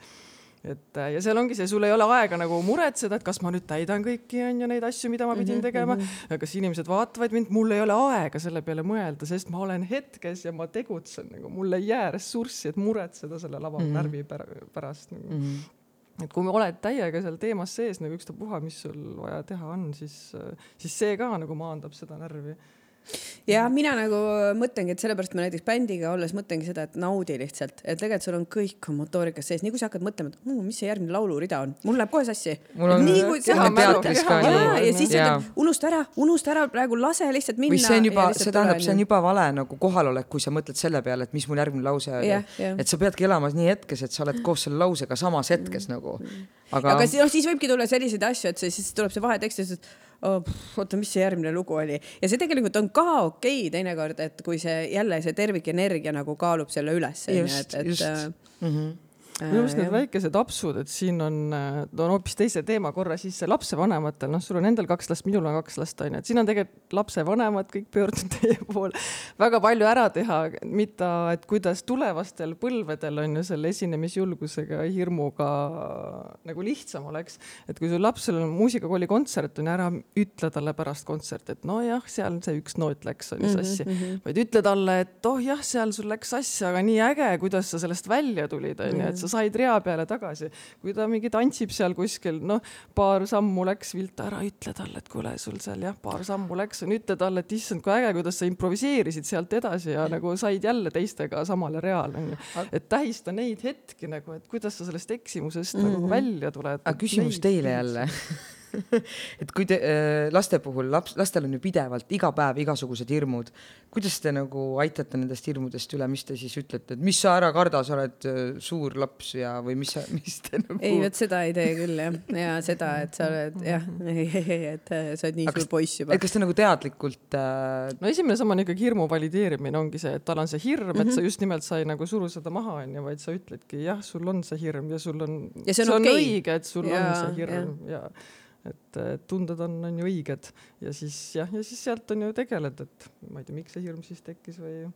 et äh, ja seal ongi see, sul ei ole aega nagu muretseda, et kas ma nüüd täidan kõiki on ju neid asju, mida ma pidin mhm, tegema mm, -hmm. kas inimesed vaatavad mind, mul ei ole aega selle peale mõelda, sest ma olen hetkes ja ma tegutsen nagu, mul ei jää ressurssi, et muretseda selle lava mm -hmm. närvi pärast nagu. Mm -hmm. et kui oled täiega seal teemas sees nagu ükstapuha, mis sul vaja teha on, siis, siis see ka nagu maandab seda närvi ja mina nagu mõtlengi, et sellepärast ma näiteks bändiga olles mõtlengi seda, et naudi lihtsalt, et tegelikult sul on kõik on motoorikas sees, nii kui sa hakkad mõtlema, et mmm, mis see järgmine laulurida on, mul läheb kohe sassi. nii kui sa teatris ka nii. ja siis ütled, unusta ära, unusta ära praegu, lase lihtsalt minna. või see on juba, see tähendab, see on juba vale nagu kohalolek, kui sa mõtled selle peale, et mis mul järgmine lause oli. et sa peadki elama nii hetkes, et sa oled koos selle lausega samas hetkes mm. nagu. aga, aga siis, noh, siis võibki tulla selliseid asju, et see, siis tuleb see vahetekst ja oh, oota, mis see järgmine lugu oli ja see tegelikult on ka okei okay, teinekord, et kui see jälle see tervikenergia nagu kaalub selle üles. just, just mm. -hmm minu meelest need väikesed apsud, et siin on, äh, on hoopis teise teema korra sisse. Lapsevanematel, noh, sul on endal kaks last, minul on kaks last, onju, et siin on tegelikult lapsevanemad kõik pöördunud teie poole. Väga palju ära teha, mitte et kuidas tulevastel põlvedel on ju selle esinemisjulgusega, hirmuga nagu lihtsam oleks. et kui sul lapsel on muusikakooli kontsert on ju, ära ütle talle pärast kontserti, et nojah, seal see üks noot läks, on ju sassi mm, -hmm. vaid ütle talle, et oh jah, seal sul läks sassi, aga nii äge, kuidas sa sellest välja tulid, on ju, et sa said rea peale tagasi. kui ta mingi tantsib seal kuskil, noh, paar sammu läks viltu, ära ütle talle, et kuule, sul seal jah, paar sammu läks, ütle talle, et issand, kui äge, kuidas sa improviseerisid sealt edasi ja nagu said jälle teistega samale reale, onju. et tähista neid hetki nagu, et kuidas sa sellest eksimusest mm -hmm. nagu välja tuled. aga küsimus teile jälle et kui te äh, laste puhul, laps, lastel on ju pidevalt iga päev igasugused hirmud, kuidas te nagu aitate nendest hirmudest üle, mis te siis ütlete, et mis sa ära karda, sa oled äh, suur laps ja, või mis sa, mis te nagu. ei, vot seda ei tee küll jah, ja seda, et sa oled jah, et äh, sa oled nii Aga suur poiss juba. kas te nagu teadlikult äh.... no esimene samm on ikkagi hirmu valideerimine ongi see, et tal on see hirm, et mm -hmm. sa just nimelt sa ei nagu suru seda maha onju, vaid sa ütledki jah, sul on see hirm ja sul on. ja see on, see on okay. õige, et sul ja, on see hirm ja, ja et tunded on, on ju õiged. Ja siis jah, ja siis sealt on ju tegeled, et ma ei tea, miks see hirm siis tekkis või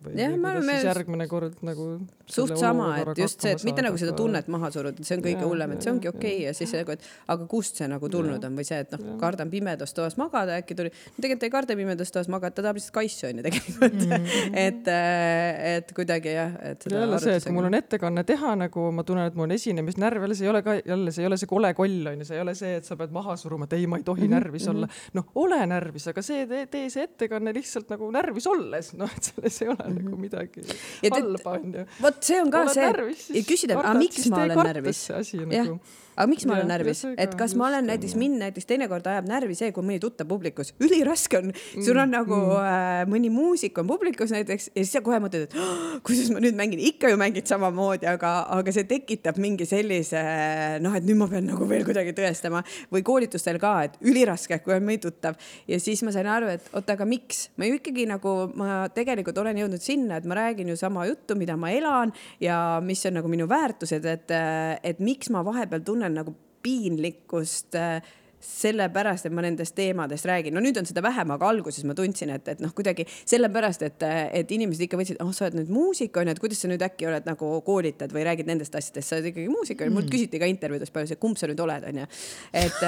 Jah, kuidas oleme siis järgmine kord nagu suht sama, et just see, et mitte nagu seda tunnet maha suruda, et see on kõige hullem, et see ongi okei okay, ja siis nagu, et aga kust see nagu tulnud on või see, et noh, kardan pimedas toas magada, äkki tuli, tegelikult ei karda pimedas toas magada, ta tahab lihtsalt kaisu onju tegelikult mm. -hmm. et, et kuidagi jah, et ja jälle see, et kui mul on ettekanne teha nagu ma tunnen, et mul on esinemisnärv, jälle see ei ole ka jälle see ei ole see kole koll onju, see ei ole see, et sa pead maha suruma, et ei, ma ei tohi Mhm, närvis mm -hmm. olla. noh, ole närvis, aga see tee, tee see ettekanne lihtsalt nagu närvis olles, noh, et selles ei ole mm -hmm. nagu midagi Mhm. Ja te- halba onju. vot see on ka oled see, ja küsida, aga kardad, miks ma olen närvis. jah nagu. Aga miks ma Jah, olen ja närvis, et ka, kas ma olen näiteks mind näiteks teinekord ajab närvi see, kui mõni tuttav publikus, üliraske on, sul on nagu äh, mõni muusik on publikus näiteks ja siis sa kohe mõtled, et oh, kuidas ma nüüd mängin, ikka ju mängid samamoodi, aga, aga see tekitab mingi sellise noh, et nüüd ma pean nagu veel kuidagi tõestama. Või koolitustel ka, et üliraske, kui on mõni tuttav. Ja siis ma sain aru, et oota, aga miks? Ma ju ikkagi nagu ma tegelikult olen jõudnud sinna, et ma räägin ju sama juttu, mida ma elan ja mis on nagu minu väärtused, et, et miks ma vahepeal tunnen nagu piinlikkust äh, sellepärast, et ma nendest teemadest räägin, no nüüd on seda vähem, aga alguses ma tundsin, et, et noh, kuidagi sellepärast, et, et inimesed ikka võtsid, oh, sa oled nüüd muusik onju, et kuidas sa nüüd äkki oled nagu koolitad või räägid nendest asjadest, sa oled ikkagi muusik onju, mult küsiti ka intervjuudes palju, kumb sa nüüd oled onju. et,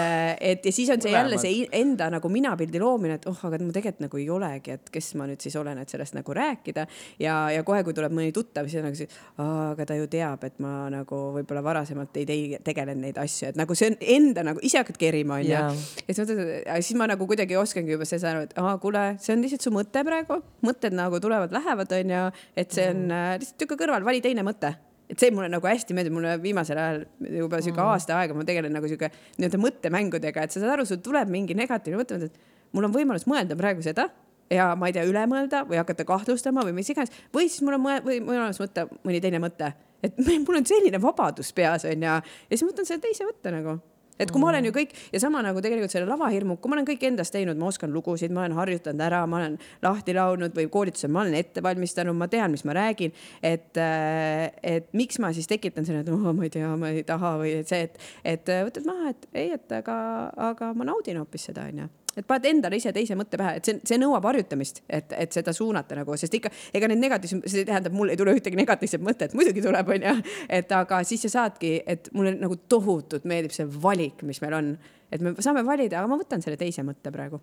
et ja siis on see jälle see enda nagu minapildi loomine, et oh, aga ma tegelikult nagu ei olegi, et kes ma nüüd siis olen, et sellest nagu rääkida. Ja, ja kohe, kui tuleb mõni tuttav, siis on nagu see, aga ta ju teab, et ma nagu võib-olla varasemalt ei tegelenud neid asju, et nagu see on enda nagu ise hakkad kerima onju. Jaa. ja siis mõtled, siis ma nagu kuidagi oskangi juba seda aru, et aa, kuule, see on lihtsalt su mõte praegu, mõtted nagu tulevad-lähevad, onju, et see on äh, lihtsalt tükk kõrval, vali teine mõte. Et see mulle nagu hästi meeldib, mulle viimasel ajal juba sihuke Mm. aasta aega ma tegelen nagu sihuke nii-öelda mõttemängudega, et sa saad aru, sul tuleb mingi negatiivne mõte, mõtled, et mul on võimalus mõelda praegu seda ja ma ei tea, üle mõelda või hakata kahtlustama või mis iganes. Või siis mul on mõe- või võimalus võtta mõni teine mõte, et mul on selline vabadus peas onju. Ja siis võtan selle teise mõtte nagu et kui ma olen ju kõik ja sama nagu tegelikult selle lavahirmu, kui ma olen kõik endast teinud, ma oskan lugusid, ma olen harjutanud ära, ma olen lahti laulnud või koolitusel ma olen ette valmistanud, ma tean, mis ma räägin. et, et miks ma siis tekitan selle, et oh, ma ei tea, ma ei taha või et see, et, et võtad maha, et ei, et aga, aga ma naudin hoopis seda, onju et paned endale ise teise mõtte pähe, et see, see nõuab harjutamist, et, et seda suunata nagu, sest ikka, ega need negatiivsed, see tähendab, mul ei tule ühtegi negatiivset mõtet, muidugi tuleb, onju. et aga siis sa saadki, et mulle nagu tohutult meeldib see valik, mis meil on, et me saame valida, aga ma võtan selle teise mõtte praegu.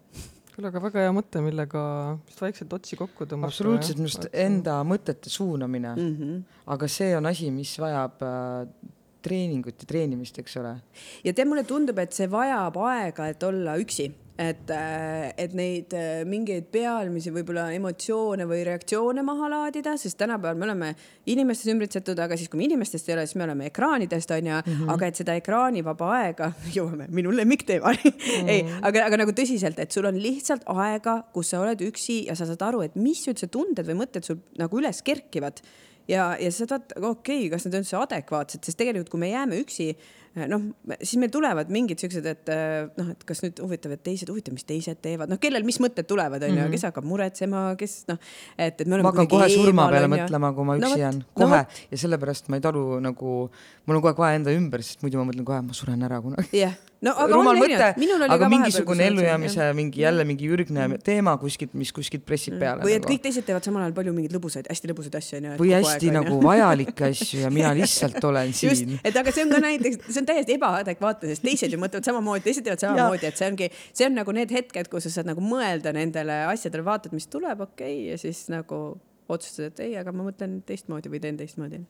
küll aga väga hea mõte, millega vist vaikselt otsi kokku tõmmata. absoluutselt, minu arust enda mõtete suunamine mm. Mhm. -hmm. aga see on asi, mis vajab äh, treeningut ja treenimist, eks ole. ja tead, mulle tundub, et see vajab aega, et olla üksi et, et neid äh, mingeid pealmisi võib-olla emotsioone või reaktsioone maha laadida, sest tänapäeval me oleme inimestest ümbritsetud, aga siis, kui me inimestest ei ole, siis me oleme ekraanidest onju mm, -hmm. aga et seda ekraanivaba aega, jõuame minu lemmikteemani mm, -hmm. ei, aga, aga nagu tõsiselt, et sul on lihtsalt aega, kus sa oled üksi ja sa saad aru, et mis üldse tunded või mõtted sul nagu üles kerkivad ja, ja sa saad vaadata, okei okay,, kas need on üldse adekvaatsed, sest tegelikult, kui me jääme üksi, noh, siis meil tulevad mingid siuksed, et noh, et kas nüüd huvitav, et teised, huvitav, mis teised teevad, noh, kellel mis mõtted tulevad, onju, kes hakkab muretsema, kes noh, et, et me oleme. ma hakkan kohe eemal, surma peale ju. mõtlema, kui ma No üksi jään no no, kohe vot. ja sellepärast ma ei talu nagu, mul on aeg vaja enda ümber, sest muidu ma mõtlen kohe, ma suren ära kunagi. jah, no aga rumal mõte, aga mingisugune ellujäämise mingi jälle mingi ürgne teema kuskilt, mis kuskilt pressib peale. Mm. või et nagu. kõik teised teevad samal ajal palju mingeid lõbusaid, hästi lõbusaid asju onju. või hästi nagu vajalikke asju ja mina lihtsalt olen siin., et aga see on ka näiteks, see on täiesti ebaadekvaatne, sest teised ju mõtlevad samamoodi, teised teevad samamoodi, et see ongi, see on nagu need hetked, kus sa saad nagu mõelda nendele asjadele, vaatad, mis tuleb, okei okay,, ja siis nagu otsustad, et ei, aga ma mõtlen teistmoodi või teen teistmoodi.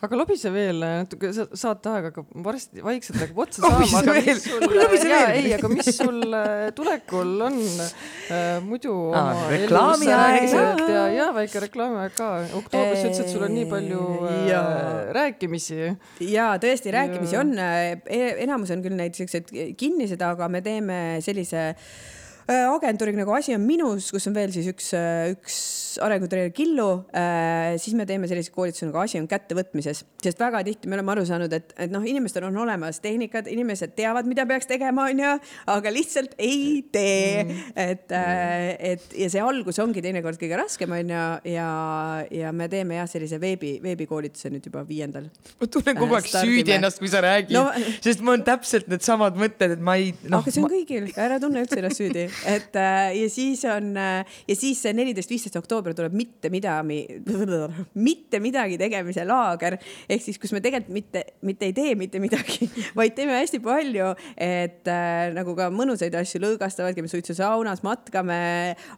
Aga lobise veel natuke, saateaeg hakkab varsti vaikselt hakkab otsa saama, aga mis sul jaa, ei, aga mis sul äh, tulekul on äh, muidu Aa, oma elus äh, ja, ja väike reklaamiaeg ka. oktoobris ütlesid, et sul on nii palju äh, Jaa. rääkimisi. ja tõesti, rääkimisi Jaa. on, enamus on küll neid siukseid kinnised, aga me teeme sellise Äh, agentuuriga nagu Asi on minus, kus on veel siis üks, äh, üks arengutreener Killu, äh, siis me teeme selliseid koolitusi nagu Asi on kättevõtmises, sest väga tihti me oleme aru saanud, et, et noh, inimestel on olemas tehnikad, inimesed teavad, mida peaks tegema, onju, aga lihtsalt ei tee. Mm.. et, et ja see algus ongi teinekord kõige raskem, onju, ja, ja me teeme jah, sellise veebi, veebikoolituse nüüd juba viiendal. ma tunnen kogu aeg süüdi ennast, kui sa räägid no,, sest mul on täpselt needsamad mõtted, et ma ei no,. aga see on kõigil, ära tunne üldse ennast süüdi et äh, ja siis on äh, ja siis neliteist, viisteist oktoober tuleb mitte midagi, mitte midagi tegemise laager ehk siis, kus me tegelikult mitte, mitte ei tee mitte midagi, vaid teeme hästi palju, et äh, nagu ka mõnusaid asju lõõgastavad, käime suitsusaunas, matkame,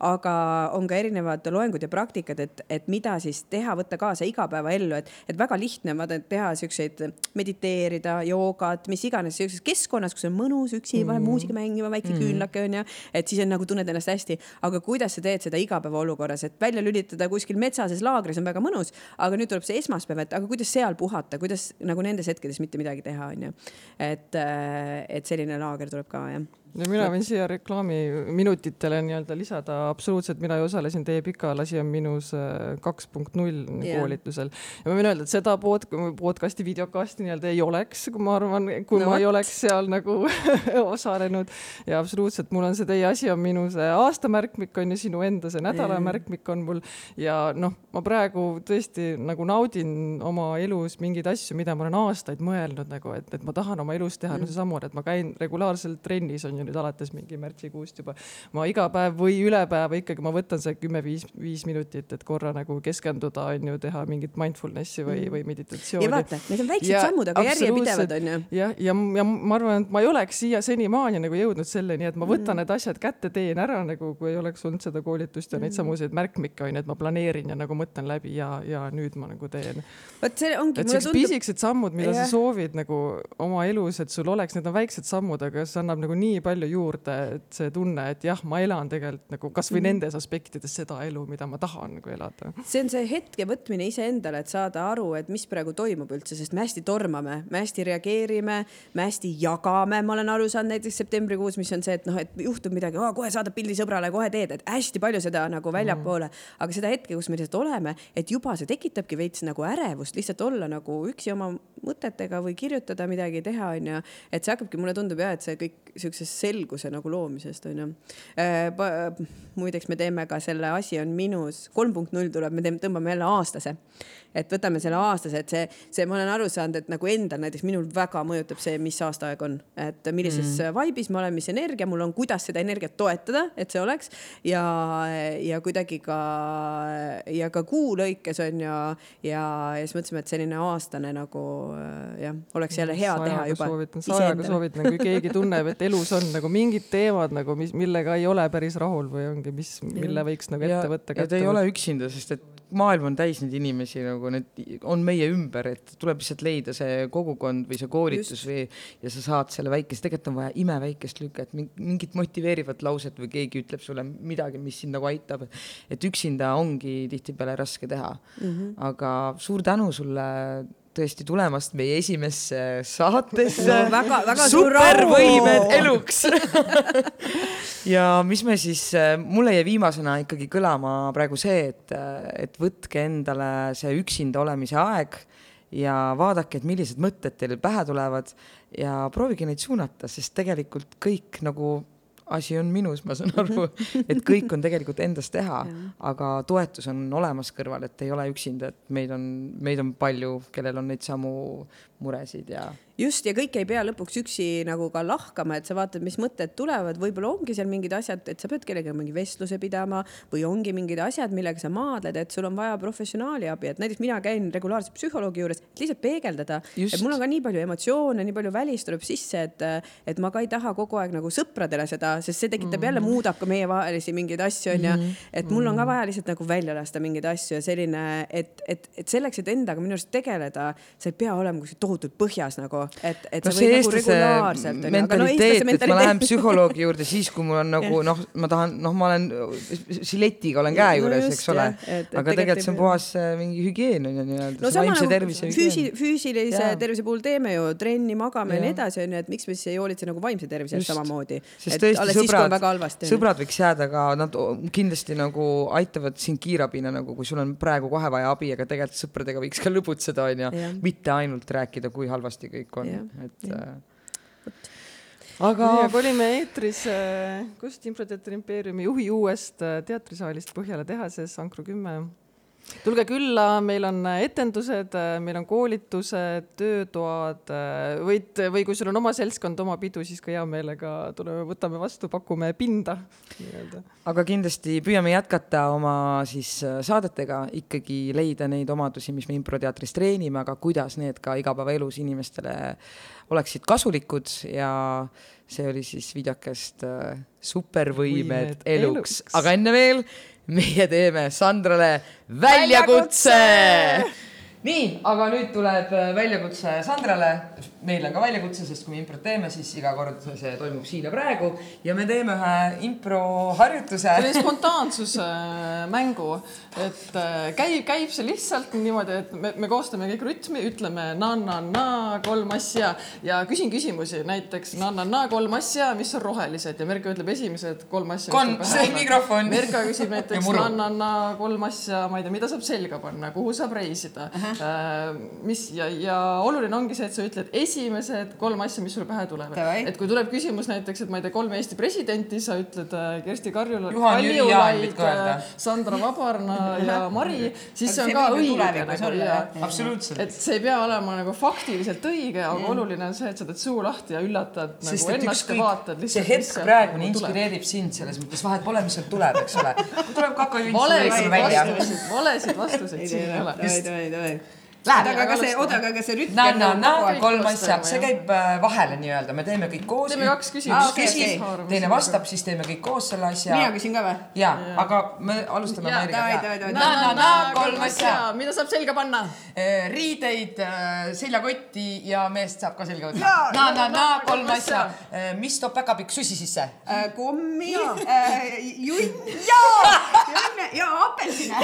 aga on ka erinevad loengud ja praktikad, et, et mida siis teha, võtta kaasa igapäevaellu, et, et väga lihtne on vaata teha siukseid, mediteerida, joogat, mis iganes siukses keskkonnas, kus on mõnus üksi mm, -hmm. vahel muusika mängima, väike mm -hmm. küünlake onju, et siis on nagu tunned ennast hästi, aga kuidas sa teed seda igapäevaolukorras, et välja lülitada kuskil metsases laagris on väga mõnus, aga nüüd tuleb see esmaspäev, et aga kuidas seal puhata, kuidas nagu nendes hetkedes mitte midagi teha, onju. et, äh, et selline laager tuleb ka jah no mina võin siia reklaamiminutitele nii-öelda lisada. Absoluutselt, mina ju osalesin teie pikal Asi on minus äh, kaks punkt null koolitusel. Ja ma võin öelda, et seda pod, podcast'i, videokasti nii-öelda ei oleks, kui ma arvan, kui no, ma ei oleks seal nagu osalenud. Ja absoluutselt, mul on see Teie asi on minus aastamärkmik on ju, sinu enda see nädalamärkmik on mul. Ja noh, ma praegu tõesti nagu naudin oma elus mingeid asju, mida ma olen aastaid mõelnud nagu, et, et ma tahan oma elus teha mm., no seesama, et ma käin regulaarselt trennis on ju nüüd alates mingi märtsikuust juba. ma iga päev või üle päeva ikkagi ma võtan see kümme-viis, viis minutit, et korra nagu keskenduda, on ju, teha mingit mindfulness'i või, või meditatsiooni. ja vaata, need on väiksed ja sammud, aga järjepidevad on ju. jah, ja, ja, ja ma arvan, et ma ei oleks siia senimaani nagu jõudnud selleni, et ma võtan mm. need asjad kätte, teen ära nagu, kui ei oleks olnud seda koolitust ja mm. neid samuseid märkmikke on ju, et ma planeerin ja nagu mõtlen läbi ja, ja nüüd ma nagu teen. vot see ongi. et sellised tundub... pisikesed sammud, mida ja. sa soovid nagu oma elus, et sul oleks, need on väiksed sammud, aga see annab nagu nii palju palju juurde, et see tunne, et jah, ma elan tegelikult nagu kasvõi mm. nendes aspektides seda elu, mida ma tahan nagu elada. see on see hetke võtmine iseendale, et saada aru, et mis praegu toimub üldse, sest me hästi tormame, me hästi reageerime, me hästi jagame, ma olen aru saanud näiteks septembrikuus, mis on see, et noh, et juhtub midagi, kohe saadad pildi sõbrale, kohe teed, et hästi palju seda nagu väljapoole mm., aga seda hetke, kus me lihtsalt oleme, et juba see tekitabki veits nagu ärevust lihtsalt olla nagu üksi oma mõtetega või kirjutada midagi, teha onju, et see hakkabki, mulle tundub ja et see kõik siukses selguse nagu loomisest onju. Äh, muideks me teeme ka selle Asi on minus, kolm punkt null tuleb, me teeme, tõmbame jälle aastase et võtame selle aastase, et see, see, ma olen aru saanud, et nagu endal näiteks minul väga mõjutab see, mis aastaaeg on, et millises mm. vibe'is ma olen, mis energia mul on, kuidas seda energiat toetada, et see oleks ja, ja kuidagi ka ja ka kuu lõikes on ju ja, ja siis mõtlesime, et selline aastane nagu jah, oleks jälle hea sajaga teha juba. soovitan, sajaga soovitan, kui keegi tunneb, et elus on nagu mingid teemad nagu, mis, millega ei ole päris rahul või ongi, mis, mille võiks nagu ette võtta. ja te ei ole üksinda, sest et maailm on täis neid inimesi nagu need on meie ümber, et tuleb lihtsalt leida see kogukond või see koolitus Just. või ja sa saad selle väikese, tegelikult on vaja imeväikest lüket, mingit motiveerivat lauset või keegi ütleb sulle midagi, mis sind nagu aitab. et üksinda ongi tihtipeale raske teha mm. -hmm. aga suur tänu sulle tõesti tulemast meie esimesse saatesse no,. väga, väga supervõimed eluks ja mis me siis, mulle jäi viimasena ikkagi kõlama praegu see, et, et võtke endale see üksinda olemise aeg ja vaadake, et millised mõtted teile pähe tulevad ja proovige neid suunata, sest tegelikult kõik nagu asi on minus, ma saan aru, et kõik on tegelikult endast teha, aga toetus on olemas kõrval, et ei ole üksinda, et meid on, meid on palju, kellel on neid samu muresid ja just ja kõike ei pea lõpuks üksi nagu ka lahkama, et sa vaatad, mis mõtted tulevad, võib-olla ongi seal mingid asjad, et sa pead kellegagi mingi vestluse pidama või ongi mingid asjad, millega sa maadled, et sul on vaja professionaali abi, et näiteks mina käin regulaarselt psühholoogi juures, et lihtsalt peegeldada, et mul on ka nii palju emotsioone, nii palju välist tuleb sisse, et, et ma ka ei taha kogu aeg nagu sõpradele seda, sest see tekitab mm. jälle, muudab ka meievahelisi mingeid asju, onju. Mhm. et mul on ka vaja lihtsalt nagu välja lasta mingeid asju ja selline, et, et, et selleks, et endaga minu arust tegeleda, sa ei pea olema kuskil tohutult põhjas nagu et, et no sa võid nagu regulaarselt no mentaliteet eestlase et ma lähen psühholoogi juurde siis kui mul on nagu noh ma tahan noh ma olen žiletiga olen käe No juures just, eks ole. aga tegelikult see on puhas äh, mingi hügieen on ju nii-öelda no sama nagu füüsi- füüsilise tervise puhul teeme ju trenni, magame ja nii edasi onju, et miks me siis ei hoolitse nagu vaimse tervise eest samamoodi. sest tõesti sõbrad sõbrad võiks jääda ka, nad kindlasti nagu aitavad sind kiirabina nagu, kui sul on praegu kohe vaja abi, aga tegelikult sõpradega võiks ka lõbutseda, onju. Mitte ainult rääkida, kui halvasti kõik on et jah. äh, aga olime eetris äh, kust Improteatri impeeriumi juhi uuest äh, teatrisaalist Põhjala tehases Ankru kümme. Tulge külla, meil on äh, etendused, meil on koolitused, töötoad, võid või kui sul on oma seltskond, oma pidu, siis ka hea meelega tuleme, võtame vastu, pakume pinda aga kindlasti püüame jätkata oma siis äh, saadetega ikkagi leida neid omadusi, mis me improteatris treenime, aga kuidas need ka igapäevaelus inimestele oleksid kasulikud ja see oli siis videokest äh, Supervõimed Võimed eluks, eluks. aga enne veel meie teeme Sandrale väljakutse. nii, aga nüüd tuleb äh, väljakutse Sandrale. Meil on ka väljakutse, sest kui me improt teeme, siis iga kord see toimub siin ja praegu. Ja me teeme ühe improharjutuse. Selline spontaansuse mängu, et äh, käib, käib see lihtsalt niimoodi, et me, me koostame kõik rütmi, ütleme na-na-na kolm asja. Ja küsin küsimusi, näiteks na-na-na kolm asja, mis on rohelised. Ja Merke ütleb esimesed kolm asja. Kon- see mikrofon. Merke küsib näiteks na-na-na kolm asja, ma ei tea, mida saab selga panna, kuhu saab reisida. Uh, -huh. mis ja, ja oluline ongi see, et sa ütled esimesed kolm asja, mis sulle pähe tulevad Davai.. et kui tuleb küsimus näiteks, et ma ei tea, kolm Eesti presidenti, sa ütled äh, Kersti Kaljulaid, Juhan Jüri Jaan võid ka öelda. Sandra Vabarna ja Mari, siis see on see ka õige nagu ja absoluutselt. et see ei pea olema nagu faktiliselt õige, aga oluline on see, et sa teed suu lahti ja üllatad sest nagu et ennast ja vaatad ükskõik, see lihtsalt. hetk praegune inspireerib sind selles mõttes, vahet pole, mis sealt tuleb, eks ole. tuleb kakajunts valesid välja. vastuseid, valesid vastuseid siin ei ole. Läheb. oota, aga see, oota, aga see rütm nagu kolm asja, see käib äh, vahele nii-öelda, me teeme kõik koos. Teeme kaks küsimust. Üks okei, küsib okei., teine vastab, siis teeme kõik koos selle asja. mina küsin ka või? ja, aga me alustame davai.. na, na, na kolm asja. mida saab selga panna? riideid, seljakotti ja meest saab ka selga võtta na, na, na kolm asja. mis toob päkapikk susi sisse? kommi, junn ja, ja apelsine.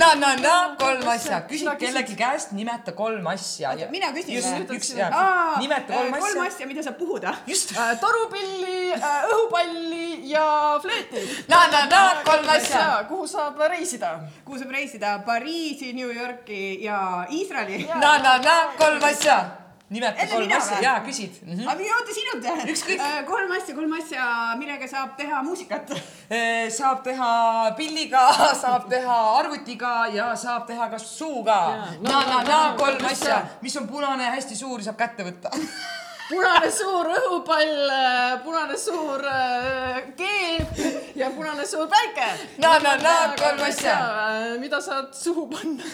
na, na, na kolm asja, küsid kellegi käest, nimeta kolm asja. mina küsin või?, üks ja Aa, nimeta äh, kolm kolm asja. asja, mida saab puhuda. just, torupilli, õhupalli ja fleeti. na, na, na kolm asja. kuhu saab reisida? kuhu saab reisida? Pariisi, New Yorki ja Iisraeli. na, na, na kolm asja. Nimeta Enne kolm asja või? ja küsid mm. -hmm. aga mina ootan sinult. Ükskõik. kolm asja, kolm asja, millega saab teha muusikat. saab teha pilliga, saab teha arvutiga ja saab teha ka suuga. na, na, na kolm asja, mis on punane, hästi suur, saab kätte võtta. punane suur õhupall, punane suur äh, keep ja punane suur päike. Na, na, na, kolm asja.. mida saad suhu panna?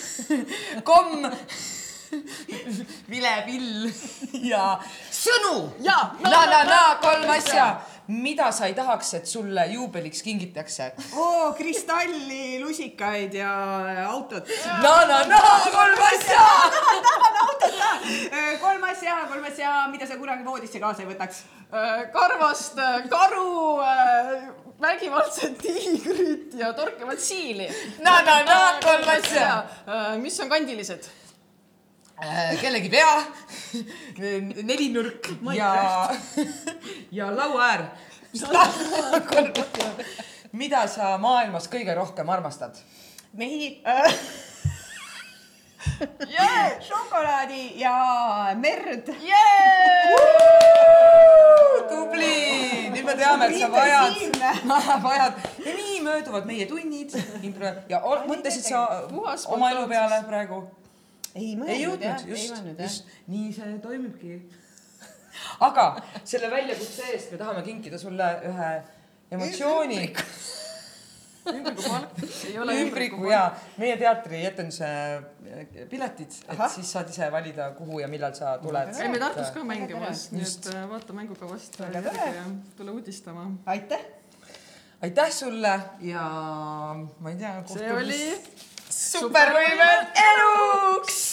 komm, vilepill ja sõnu. Ja, na, na, na kolm asja, mida sa ei tahaks, et sulle juubeliks kingitakse. oo, kristalli, lusikaid ja autot. na, na, na kolm asja. tahan autot ka. kolm asja, kolm asja, mida sa kunagi voodisse kaasa ei võtaks. karvast äh, karu, vägivaldset tiigrit ja torkivat siili. na, na, na kolm asja. mis on kandilised? Kellegi pea, nelinurk ja, ja lauaäär. mida sa maailmas kõige rohkem armastad? mehi šokolaadi ja merd. tubli, nüüd me teame, et sa vajad, vajad ja nii mööduvad meie tunnid ja mõtlesid sa oma elu peale praegu? Ei ei jõudnud, just, just nii see toimibki. aga selle väljakutse eest me tahame kinkida sulle ühe emotsiooni. ei ole ümbriku ja meie teatri etenduse piletid, et siis saad ise valida, kuhu ja millal sa tuled. käime Tartus ka mängimas, nii et äh, vaata mängukavast ja tule uudistama. aitäh. aitäh sulle ja ma ei tea. see oli supervõimed eluks!